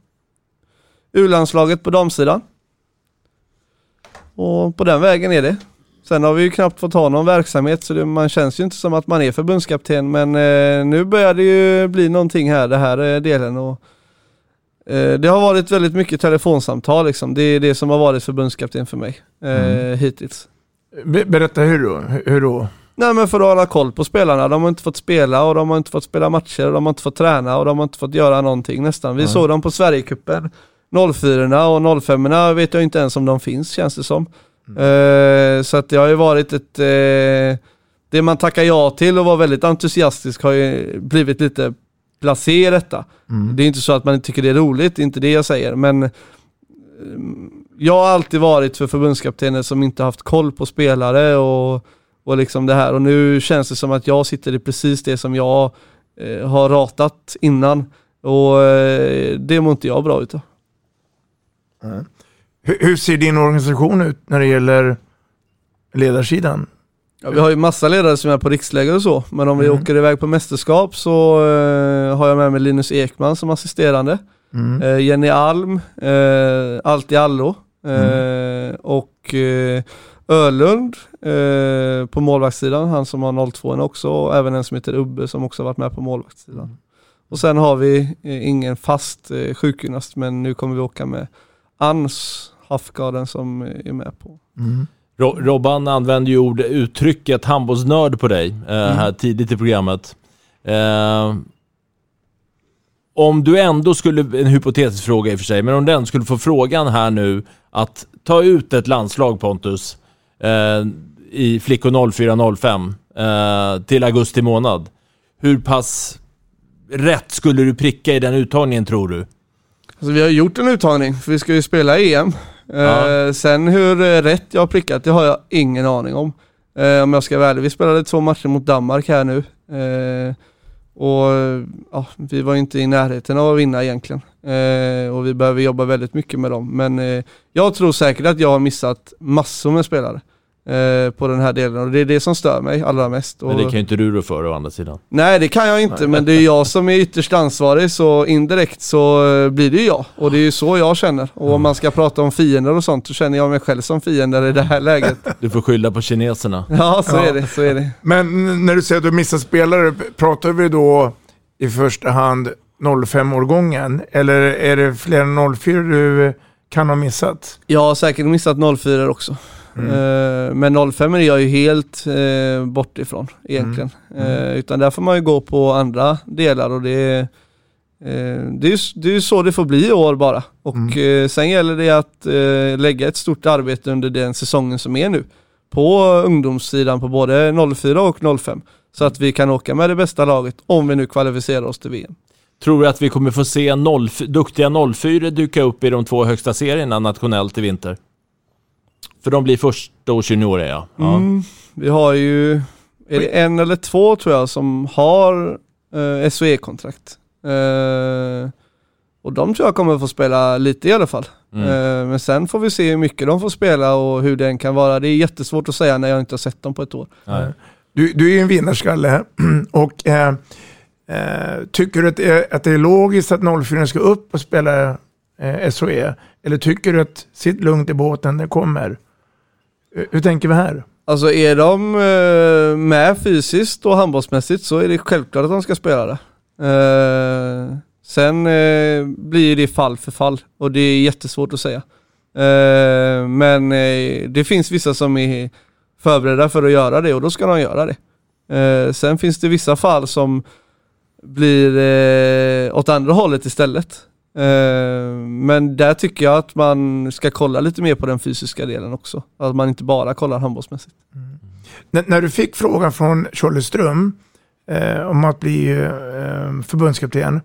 U-landslaget på damsidan. Och på den vägen är det. Sen har vi ju knappt fått ha någon verksamhet så det, man känns ju inte som att man är förbundskapten men eh, nu börjar det ju bli någonting här, det här är delen. Och, eh, det har varit väldigt mycket telefonsamtal liksom. Det är det som har varit förbundskapten för mig eh, hittills. Be- berätta hur då? Hur- då? Nej men för att hålla koll på spelarna. De har inte fått spela och de har inte fått spela matcher och de har inte fått träna och de har inte fått göra någonting nästan. Vi Ja. såg dem på Sverigecupen. 04 och 05 vet jag inte ens om de finns känns det som. Eh, så att det har ju varit ett... Eh, det man tackar ja till och var väldigt entusiastisk har ju blivit lite blasé detta. Mm. Det är inte så att man tycker det är roligt, det är inte det jag säger, men eh, jag har alltid varit för förbundskaptener som inte haft koll på spelare och, och liksom det här och nu känns det som att jag sitter i precis det som jag eh, har ratat innan och eh, det mår inte jag bra utav. Hur, hur ser din organisation ut när det gäller ledarsidan? Ja, vi har ju massa ledare som är på riksläger och så, men om vi Mm. åker iväg på mästerskap så eh, har jag med mig Linus Ekman som assisterande. Mm. Eh, Jenny Alm, eh, Allt i allo eh, Mm. och eh, Ölund eh, på målvaktssidan, han som har 02 också och även en som heter Ubbe som också har varit med på målvaktssidan. Och sen har vi eh, ingen fast eh, sjukgymnast men nu kommer vi åka med Ans Hafgarden som är med på. Mm. Ro- Robban använde ju ord, uttrycket handbollsnörd på dig eh, här tidigt i programmet. Eh, om du ändå skulle, en hypotetisk fråga i och för sig, men om du ändå skulle få frågan här nu att ta ut ett landslag Pontus eh, i flickor 04-05 eh, till augusti månad. Hur pass rätt skulle du pricka i den uttagningen tror du? Alltså vi har gjort en uttagning för vi ska ju spela EM. Eh, sen hur eh, rätt jag har prickat det har jag ingen aning om. Eh, om jag ska vara ärlig. Vi spelade två matcher mot Danmark här nu. Eh, och eh, ja, vi var inte i närheten av att vinna egentligen. Eh, och vi behöver jobba väldigt mycket med dem. Men eh, jag tror säkert att jag har missat massor med spelare eh, på den här delen och det är det som stör mig allra mest. Men det kan ju inte du rå för å andra sidan. Nej det kan jag inte men det är jag som är ytterst ansvarig så indirekt så eh, blir det ju jag. Och det är ju så jag känner. Och om man ska prata om fiender och sånt så känner jag mig själv som fiender i det här läget. Du får skylla på kineserna. Ja så Ja. är det, så är det. Men när du säger att du missar spelare, pratar vi då i första hand 05-årgången? Eller är det fler än 04 du kan ha missat? Jag har säkert missat 04 också. Eh, Men 05 är jag ju helt eh, bort ifrån egentligen. Eh, utan där får man ju gå på andra delar och det är eh, det är, ju, det är ju så det får bli i år bara. Och eh, sen gäller det att lägga ett stort arbete under den säsongen som är nu. På ungdomssidan på både 04 och 05. Så att vi kan åka med det bästa laget om vi nu kvalificerar oss till VM. Tror du att vi kommer få se 0, duktiga 04 dyka upp i de två högsta serierna nationellt i vinter? För de blir första års juniorer ja. ja. Mm, vi har ju, är det en eller två tror jag som har eh, SOE-kontrakt. Eh, och de tror jag kommer få spela lite i alla fall. Mm. Eh, men sen får vi se hur mycket de får spela och hur den kan vara. Det är jättesvårt att säga när jag inte har sett dem på ett år. Nej. Du, du är ju en vinnarskalle [clears throat] och eh, eh, tycker du att det, är, att det är logiskt att 04 ska upp och spela eh, SOE? Eller tycker du att sitt lugnt i båten, det kommer? Eh, hur, tänker vi här? Alltså är de eh, med fysiskt och handbollsmässigt så är det självklart att de ska spela det. Eh, sen blir det fall för fall och det är jättesvårt att säga. Men det finns vissa som är förberedda för att göra det och då ska de göra det. Sen finns det vissa fall som blir åt andra hållet istället. Eh, men där tycker jag att man ska kolla lite mer på den fysiska delen också. Att man inte bara kollar handbollsmässigt. N- när du fick frågan från Tjolleström eh, om att bli eh, förbundskapten,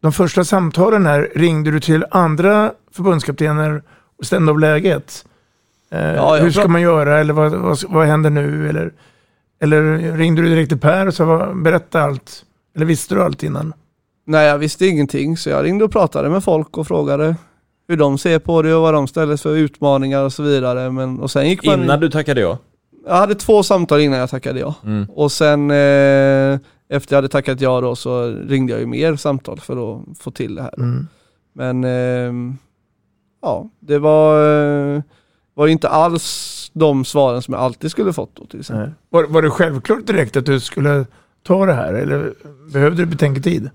de första samtalen här, ringde du till andra förbundskaptener och stämde av läget? Eh, Ja, hur ska man göra eller vad, vad, vad händer nu? Eller, eller ringde du direkt till Per och sa berätta allt? Eller visste du allt innan? Nej, jag visste ingenting så jag ringde och pratade med folk och frågade hur de ser på det och vad de ställer för utmaningar och så vidare. Men, och sen gick man... Innan du tackade ja? Jag hade två samtal innan jag tackade ja. Mm. Och sen eh, efter jag hade tackat ja då så ringde jag ju mer samtal för att få till det här. Mm. Men ehm, ja, det var, eh, var inte alls de svaren som jag alltid skulle fått då till exempel. Var, var det självklart direkt att du skulle ta det här eller behövde du betänketid?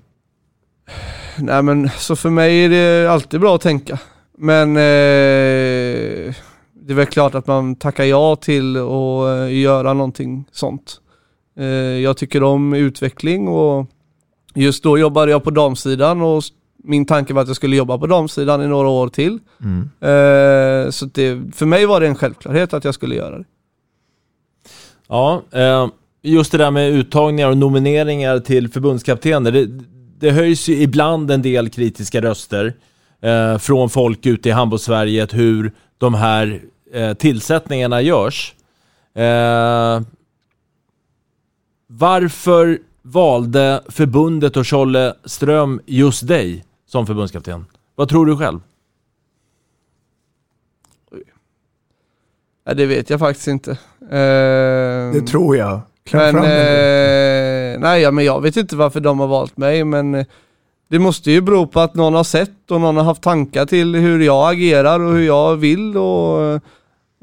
Nej men så för mig är det alltid bra att tänka. Men eh, det är väl klart att man tackar ja till att eh, göra någonting sånt. Eh, jag tycker om utveckling och just då jobbade jag på damsidan och min tanke var att jag skulle jobba på damsidan i några år till. Eh, så det, för mig var det en självklarhet att jag skulle göra det. Ja, eh, just det där med uttagningar och nomineringar till förbundskaptener. Det, det höjs ju ibland en del kritiska röster eh, från folk ute i handbollssverige hur de här eh, tillsättningarna görs. Eh, varför valde förbundet och Scholle Ström just dig som förbundskapten? Vad tror du själv? Ja, det vet jag faktiskt inte. Eh, Det tror jag. Kläm Men, eh, nej, ja, men jag vet inte varför de har valt mig, men eh, det måste ju bero på att någon har sett och någon har haft tankar till hur jag agerar och hur jag vill och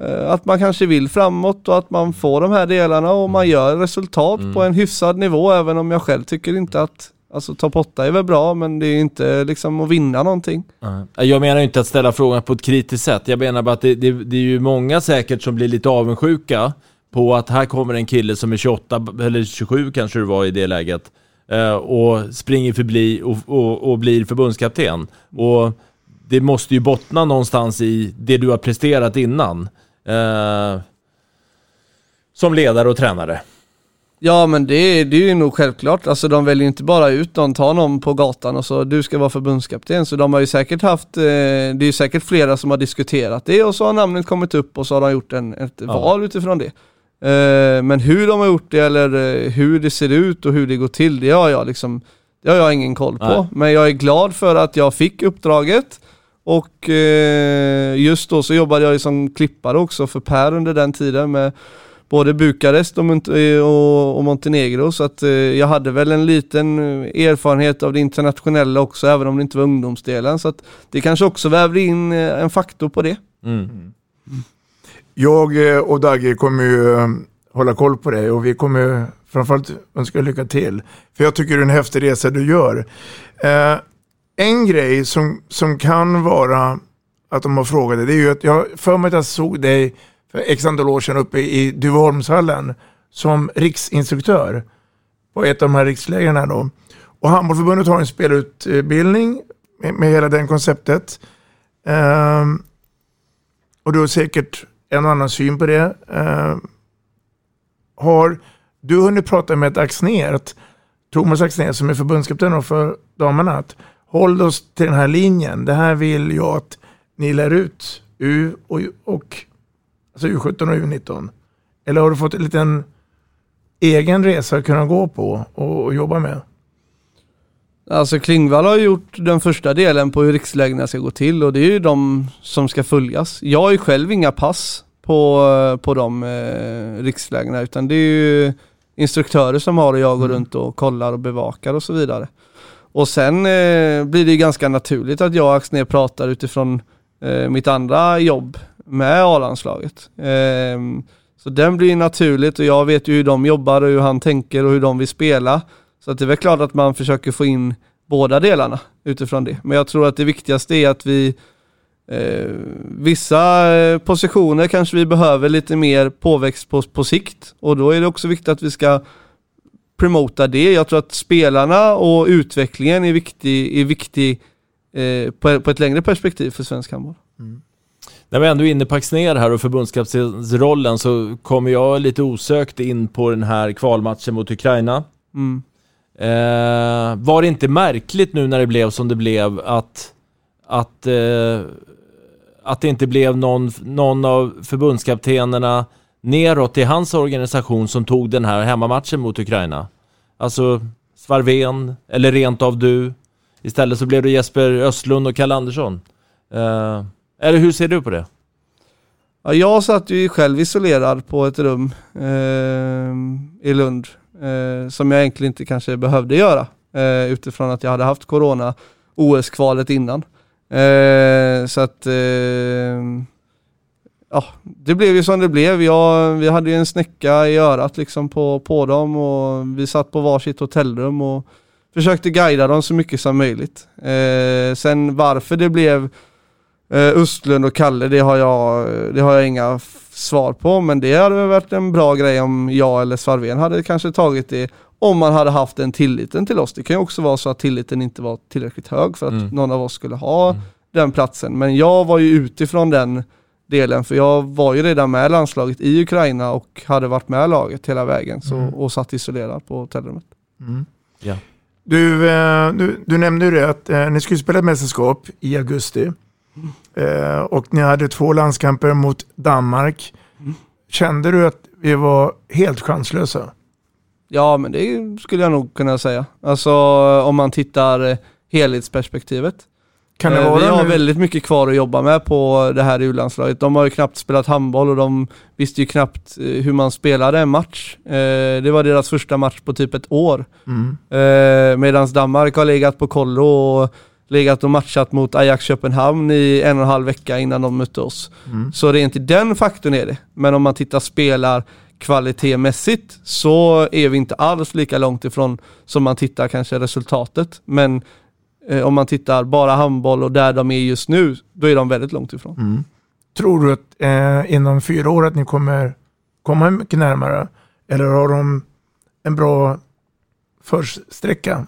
eh, att man kanske vill framåt och att man får de här delarna och man gör resultat på en hyfsad nivå även om jag själv tycker inte att Alltså topp 8 är väl bra men det är inte liksom att vinna någonting. Jag menar ju inte att ställa frågan på ett kritiskt sätt. Jag menar bara att det, det, det är ju många säkert som blir lite avundsjuka på att här kommer en kille som är 28 eller 27 kanske det var i det läget eh, och springer förbi och, och, och blir förbundskapten. Och det måste ju bottna någonstans i det du har presterat innan. Eh, som ledare och tränare. Ja men det, är- det är ju nog självklart, alltså de väljer inte bara ut någon, tar någon på gatan och så du ska vara förbundskapten. Så de har ju säkert haft, eh, det är ju säkert flera som har diskuterat det och så har namnet kommit upp och så har de gjort en, ett val utifrån det. Eh, men hur de har gjort det eller eh, hur det ser ut och hur det går till, det har jag liksom, det har jag ingen koll på. Nej. Men jag är glad för att jag fick uppdraget och eh, just då så jobbade jag som klippare också för Per under den tiden med både Bukarest och, Mont- och, och Montenegro så att jag hade väl en liten erfarenhet av det internationella också även om det inte var ungdomsdelen så att det kanske också vävde in en faktor på det. Mm. Jag eh, och Dagge kommer ju eh, hålla koll på dig och vi kommer framförallt önska lycka till. För jag tycker det är en häftig resa du gör. Eh, en grej som, som kan vara att de har frågat dig, det är ju att jag för mig att jag såg dig för x antal år sedan uppe i Duveholmshallen som riksinstruktör på ett av de här rikslägren här då. Och Handbollförbundet har en spelutbildning med, med hela det konceptet. Eh, och du har säkert en och annan syn på det. Eh, har du hunnit prata med Axnér, att Thomas Axnér som är förbundskapten för damerna, att håll oss till den här linjen. Det här vill jag att ni lär ut U och, och alltså U17 och U19. Eller har du fått en liten egen resa att kunna gå på och, och jobba med? Alltså Klingvall har gjort den första delen på hur rikslägena ska gå till och det är ju de som ska följas. Jag har ju själv inga pass på, på de eh, rikslägena utan det är ju instruktörer som har och jag går runt och kollar och bevakar och så vidare. Och sen eh, blir det ju ganska naturligt att jag och Axnér pratar utifrån eh, mitt andra jobb med A-landslaget. Ehm, så den blir ju naturligt och jag vet ju hur de jobbar och hur han tänker och hur de vill spela. Så att det är väl klart att man försöker få in båda delarna utifrån det. Men jag tror att det viktigaste är att vi eh, vissa eh, positioner kanske vi behöver lite mer påväxt på, på sikt och då är det också viktigt att vi ska promota det. Jag tror att spelarna och utvecklingen är viktig, är viktig eh, på, på ett längre perspektiv för svensk handboll. När vi ändå är inne på Axnér här och förbundskaptensrollen så kommer jag lite osökt in på den här kvalmatchen mot Ukraina. Mm. Eh, var det inte märkligt nu när det blev som det blev att, att, eh, att det inte blev någon, någon av förbundskaptenerna neråt i hans organisation som tog den här hemmamatchen mot Ukraina? Alltså Svarven, eller rent av du. Istället så blev det Jesper Östlund och Kalle Andersson. Eh, eller hur ser du på det? Ja, jag satt ju själv isolerad på ett rum eh, i Lund eh, som jag egentligen inte kanske behövde göra eh, utifrån att jag hade haft corona OS-kvalet innan. Eh, så att eh, ja, det blev ju som det blev. Jag, vi hade ju en snäcka i örat liksom på, på dem och vi satt på varsitt hotellrum och försökte guida dem så mycket som möjligt. Eh, sen varför det blev eh, Östlund och Kalle, det har, jag, det har jag inga svar på, men det hade väl varit en bra grej om jag eller Svarven hade kanske tagit det om man hade haft den tilliten till oss. Det kan ju också vara så att tilliten inte var tillräckligt hög för att mm. någon av oss skulle ha mm. den platsen. Men jag var ju utifrån den delen, för jag var ju redan med landslaget i Ukraina och hade varit med laget hela vägen så, mm. och satt isolerad på hotellrummet. Mm. Ja. Du, eh, du, du, nämnde ju det att eh, ni skulle spela ett mästerskap i augusti eh, och ni hade två landskamper mot Danmark. Kände du att vi var helt chanslösa? Ja, men det skulle jag nog kunna säga. Alltså om man tittar helhetsperspektivet. Kan det eh, vara Vi har nu? väldigt mycket kvar att jobba med på det här u-landslaget. De har ju knappt spelat handboll och de visste ju knappt eh, hur man spelade en match. Eh, det var deras första match på typ ett år. Mm. Medan Danmark har legat på kollo och legat och matchat mot Ajax Köpenhamn i en och en halv vecka innan de mötte oss. Mm. Så rent i den faktorn är det. Men om man tittar spelar kvalitetmässigt så är vi inte alls lika långt ifrån som man tittar kanske resultatet. Men Eh, om man tittar bara handboll och där de är just nu, då är de väldigt långt ifrån. Mm. Tror du att eh, inom fyra år att ni kommer komma mycket närmare? Eller har de en bra försträcka?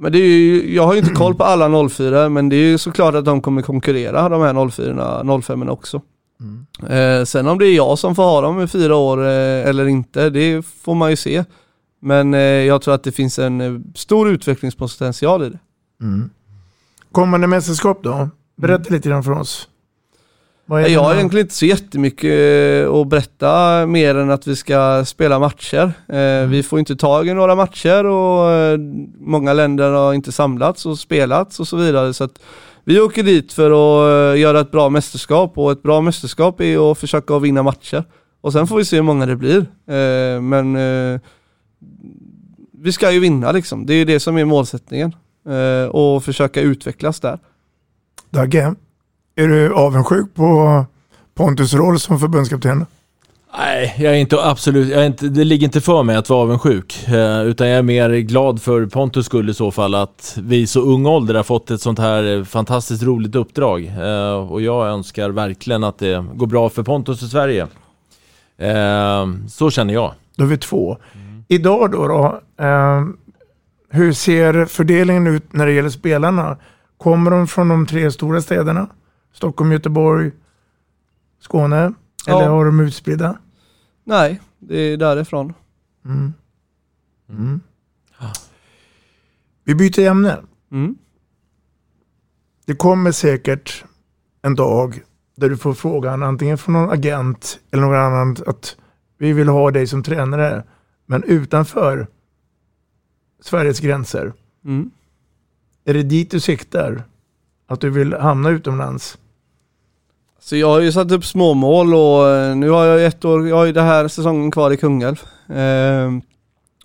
Men det är ju, jag har ju inte koll på alla 04 men det är ju såklart att de kommer konkurrera de här 04 05 också. Mm. Eh, sen om det är jag som får ha dem i fyra år eh, eller inte, det får man ju se. Men eh, jag tror att det finns en eh, stor utvecklingspotential i det. Mm. Kommande mästerskap då? Berätta mm. lite grann för oss. Jag har egentligen inte så jättemycket eh, att berätta mer än att vi ska spela matcher. Eh, mm. Vi får inte tag i några matcher och eh, många länder har inte samlats och spelats och så vidare. Så vi åker dit för att göra ett bra mästerskap och ett bra mästerskap är att försöka vinna matcher. Och sen får vi se hur många det blir. Men vi ska ju vinna liksom. Det är det som är målsättningen. Och försöka utvecklas där. Dagge, är du avundsjuk på Pontus roll som förbundskapten? Nej, jag är inte absolut, jag är inte, det ligger inte för mig att vara avundsjuk. Eh, utan jag är mer glad för Pontus skull i så fall att vi i så ung ålder har fått ett sånt här fantastiskt roligt uppdrag. Eh, och jag önskar verkligen att det går bra för Pontus och Sverige. Eh, så känner jag. Då är vi två. Mm. Idag då, då eh, hur ser fördelningen ut när det gäller spelarna? Kommer de från de tre stora städerna? Stockholm, Göteborg, Skåne? Eller ja. har de utspridda? Nej, det är därifrån. Mm. Mm. Vi byter ämne. Mm. Det kommer säkert en dag där du får frågan antingen från någon agent eller någon annan att vi vill ha dig som tränare. Men utanför Sveriges gränser. Mm. Är det dit du siktar? Att du vill hamna utomlands? Så jag har ju satt upp småmål och eh, nu har jag ett år, jag har ju den här säsongen kvar i Kungälv. Eh,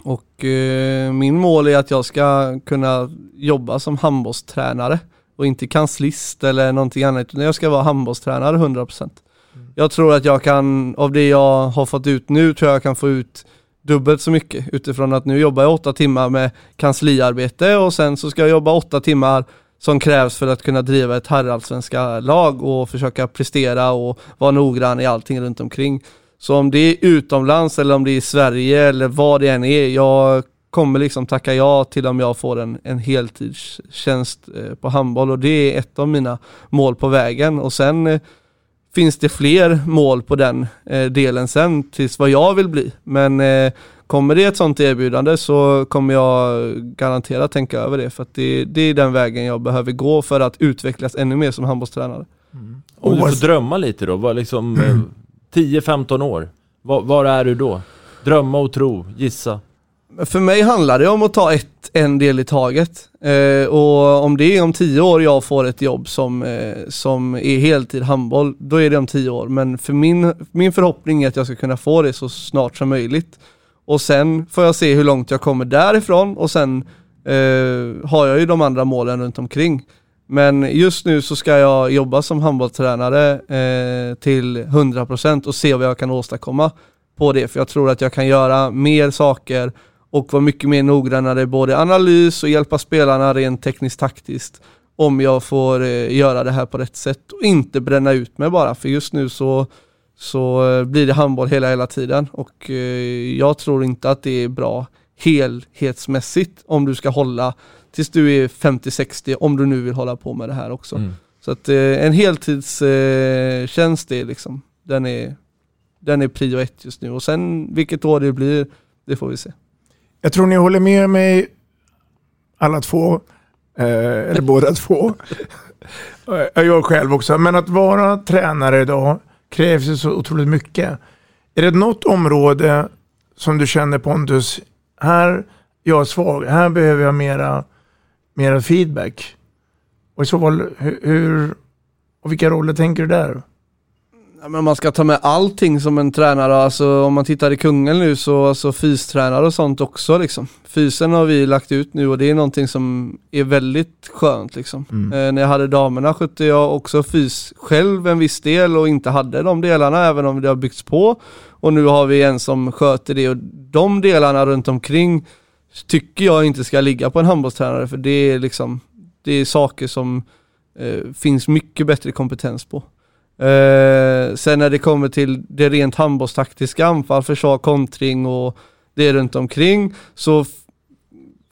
och eh, min mål är att jag ska kunna jobba som handbollstränare och inte kanslist eller någonting annat utan jag ska vara handbollstränare 100%. Mm. Jag tror att jag kan, av det jag har fått ut nu, tror jag jag kan få ut dubbelt så mycket utifrån att nu jobbar jag åtta timmar med kansliarbete och sen så ska jag jobba åtta timmar som krävs för att kunna driva ett herrallsvenska lag och försöka prestera och vara noggrann i allting runt omkring. Så om det är utomlands eller om det är i Sverige eller vad det än är, jag kommer liksom tacka ja till om jag får en, en heltidstjänst eh, på handboll och det är ett av mina mål på vägen och sen eh, finns det fler mål på den eh, delen sen tills vad jag vill bli. Men eh, kommer det ett sånt erbjudande så kommer jag garanterat tänka över det för att det, det är den vägen jag behöver gå för att utvecklas ännu mer som handbollstränare. Om du får drömma lite då, vad liksom eh, 10-15 år, var, var är du då? Drömma och tro, gissa. För mig handlar det om att ta ett, en del i taget. Eh, och om det är om tio år jag får ett jobb som, eh, som är heltid handboll, då är det om tio år. Men för min, min förhoppning är att jag ska kunna få det så snart som möjligt. Och sen får jag se hur långt jag kommer därifrån och sen eh, har jag ju de andra målen runt omkring. Men just nu så ska jag jobba som handbollstränare eh, till 100% och se vad jag kan åstadkomma på det. För jag tror att jag kan göra mer saker och vara mycket mer noggrannare både i analys och hjälpa spelarna rent tekniskt taktiskt om jag får eh, göra det här på rätt sätt och inte bränna ut mig bara. För just nu så, så eh, blir det handboll hela, hela tiden och eh, jag tror inte att det är bra helhetsmässigt om du ska hålla tills du är 50-60 om du nu vill hålla på med det här också. Mm. Så att eh, en heltidstjänst tjänst är liksom, den är, den är prio ett just nu och sen vilket år det blir, det får vi se. Jag tror ni håller med mig alla två, eh, eller båda två. [laughs] Jag själv också. Men att vara tränare idag krävs det så otroligt mycket. Är det något område som du känner Pontus, här jag är svag, här behöver jag mera, mera feedback. Och i så fall, hur, hur och vilka roller tänker du där? Ja, men man ska ta med allting som en tränare, alltså om man tittar i Kungälv nu så alltså fystränare och sånt också liksom. Fysen har vi lagt ut nu och det är någonting som är väldigt skönt liksom. Eh, när jag hade damerna skötte jag också fys själv en viss del och inte hade de delarna även om det har byggts på. Och nu har vi en som sköter det och de delarna runt omkring tycker jag inte ska ligga på en handbollstränare för det är liksom, det är saker som eh, finns mycket bättre kompetens på. Eh, sen när det kommer till det rent handbollstaktiska, anfall, försvar, kontring och det runt omkring så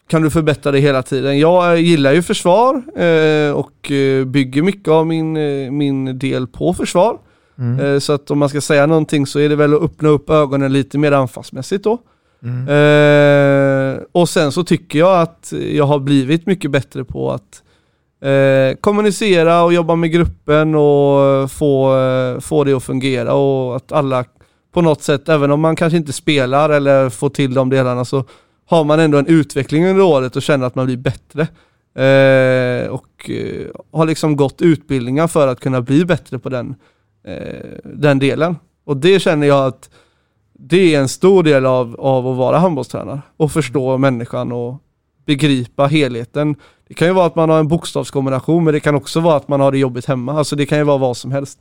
kan du förbättra det hela tiden. Jag gillar ju försvar eh, och eh, bygger mycket av min, eh, min del på försvar. Mm. Eh, så att om man ska säga någonting så är det väl att öppna upp ögonen lite mer anfallsmässigt då. Mm. Eh, och sen så tycker jag att jag har blivit mycket bättre på att eh, kommunicera och jobba med gruppen och eh, få, eh, få det att fungera och att alla på något sätt, även om man kanske inte spelar eller får till de delarna så har man ändå en utveckling under året och känner att man blir bättre. Eh, och eh, har liksom gått utbildningar för att kunna bli bättre på den, eh, den delen. Och det känner jag att det är en stor del av, av att vara handbollstränare och förstå människan och begripa helheten. Det kan ju vara att man har en bokstavskombination men det kan också vara att man har det jobbigt hemma. Alltså det kan ju vara vad som helst.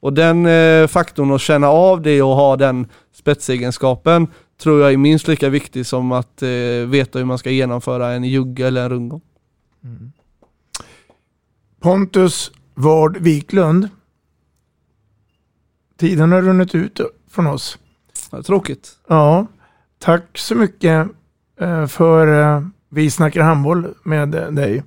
Och den eh, faktorn att känna av det och ha den spetsegenskapen tror jag är minst lika viktig som att eh, veta hur man ska genomföra en jugge eller en rundgång. Pontus Ward Wiklund. Tiden har runnit ut från oss. Ja, tråkigt. Ja, tack så mycket eh, för eh, Vi snackar handboll med dig.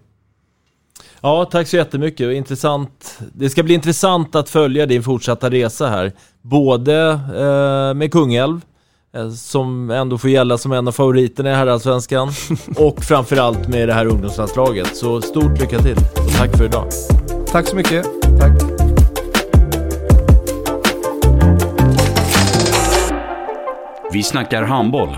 Ja, tack så jättemycket. Intressant. Det ska bli intressant att följa din fortsatta resa här. Både eh, med Kungälv, eh, som ändå får gälla som en av favoriterna i herrallsvenskan, [laughs] och framförallt med det här ungdomslandslaget. Så stort lycka till och tack för idag. Tack så mycket. Tack. Vi snackar handboll,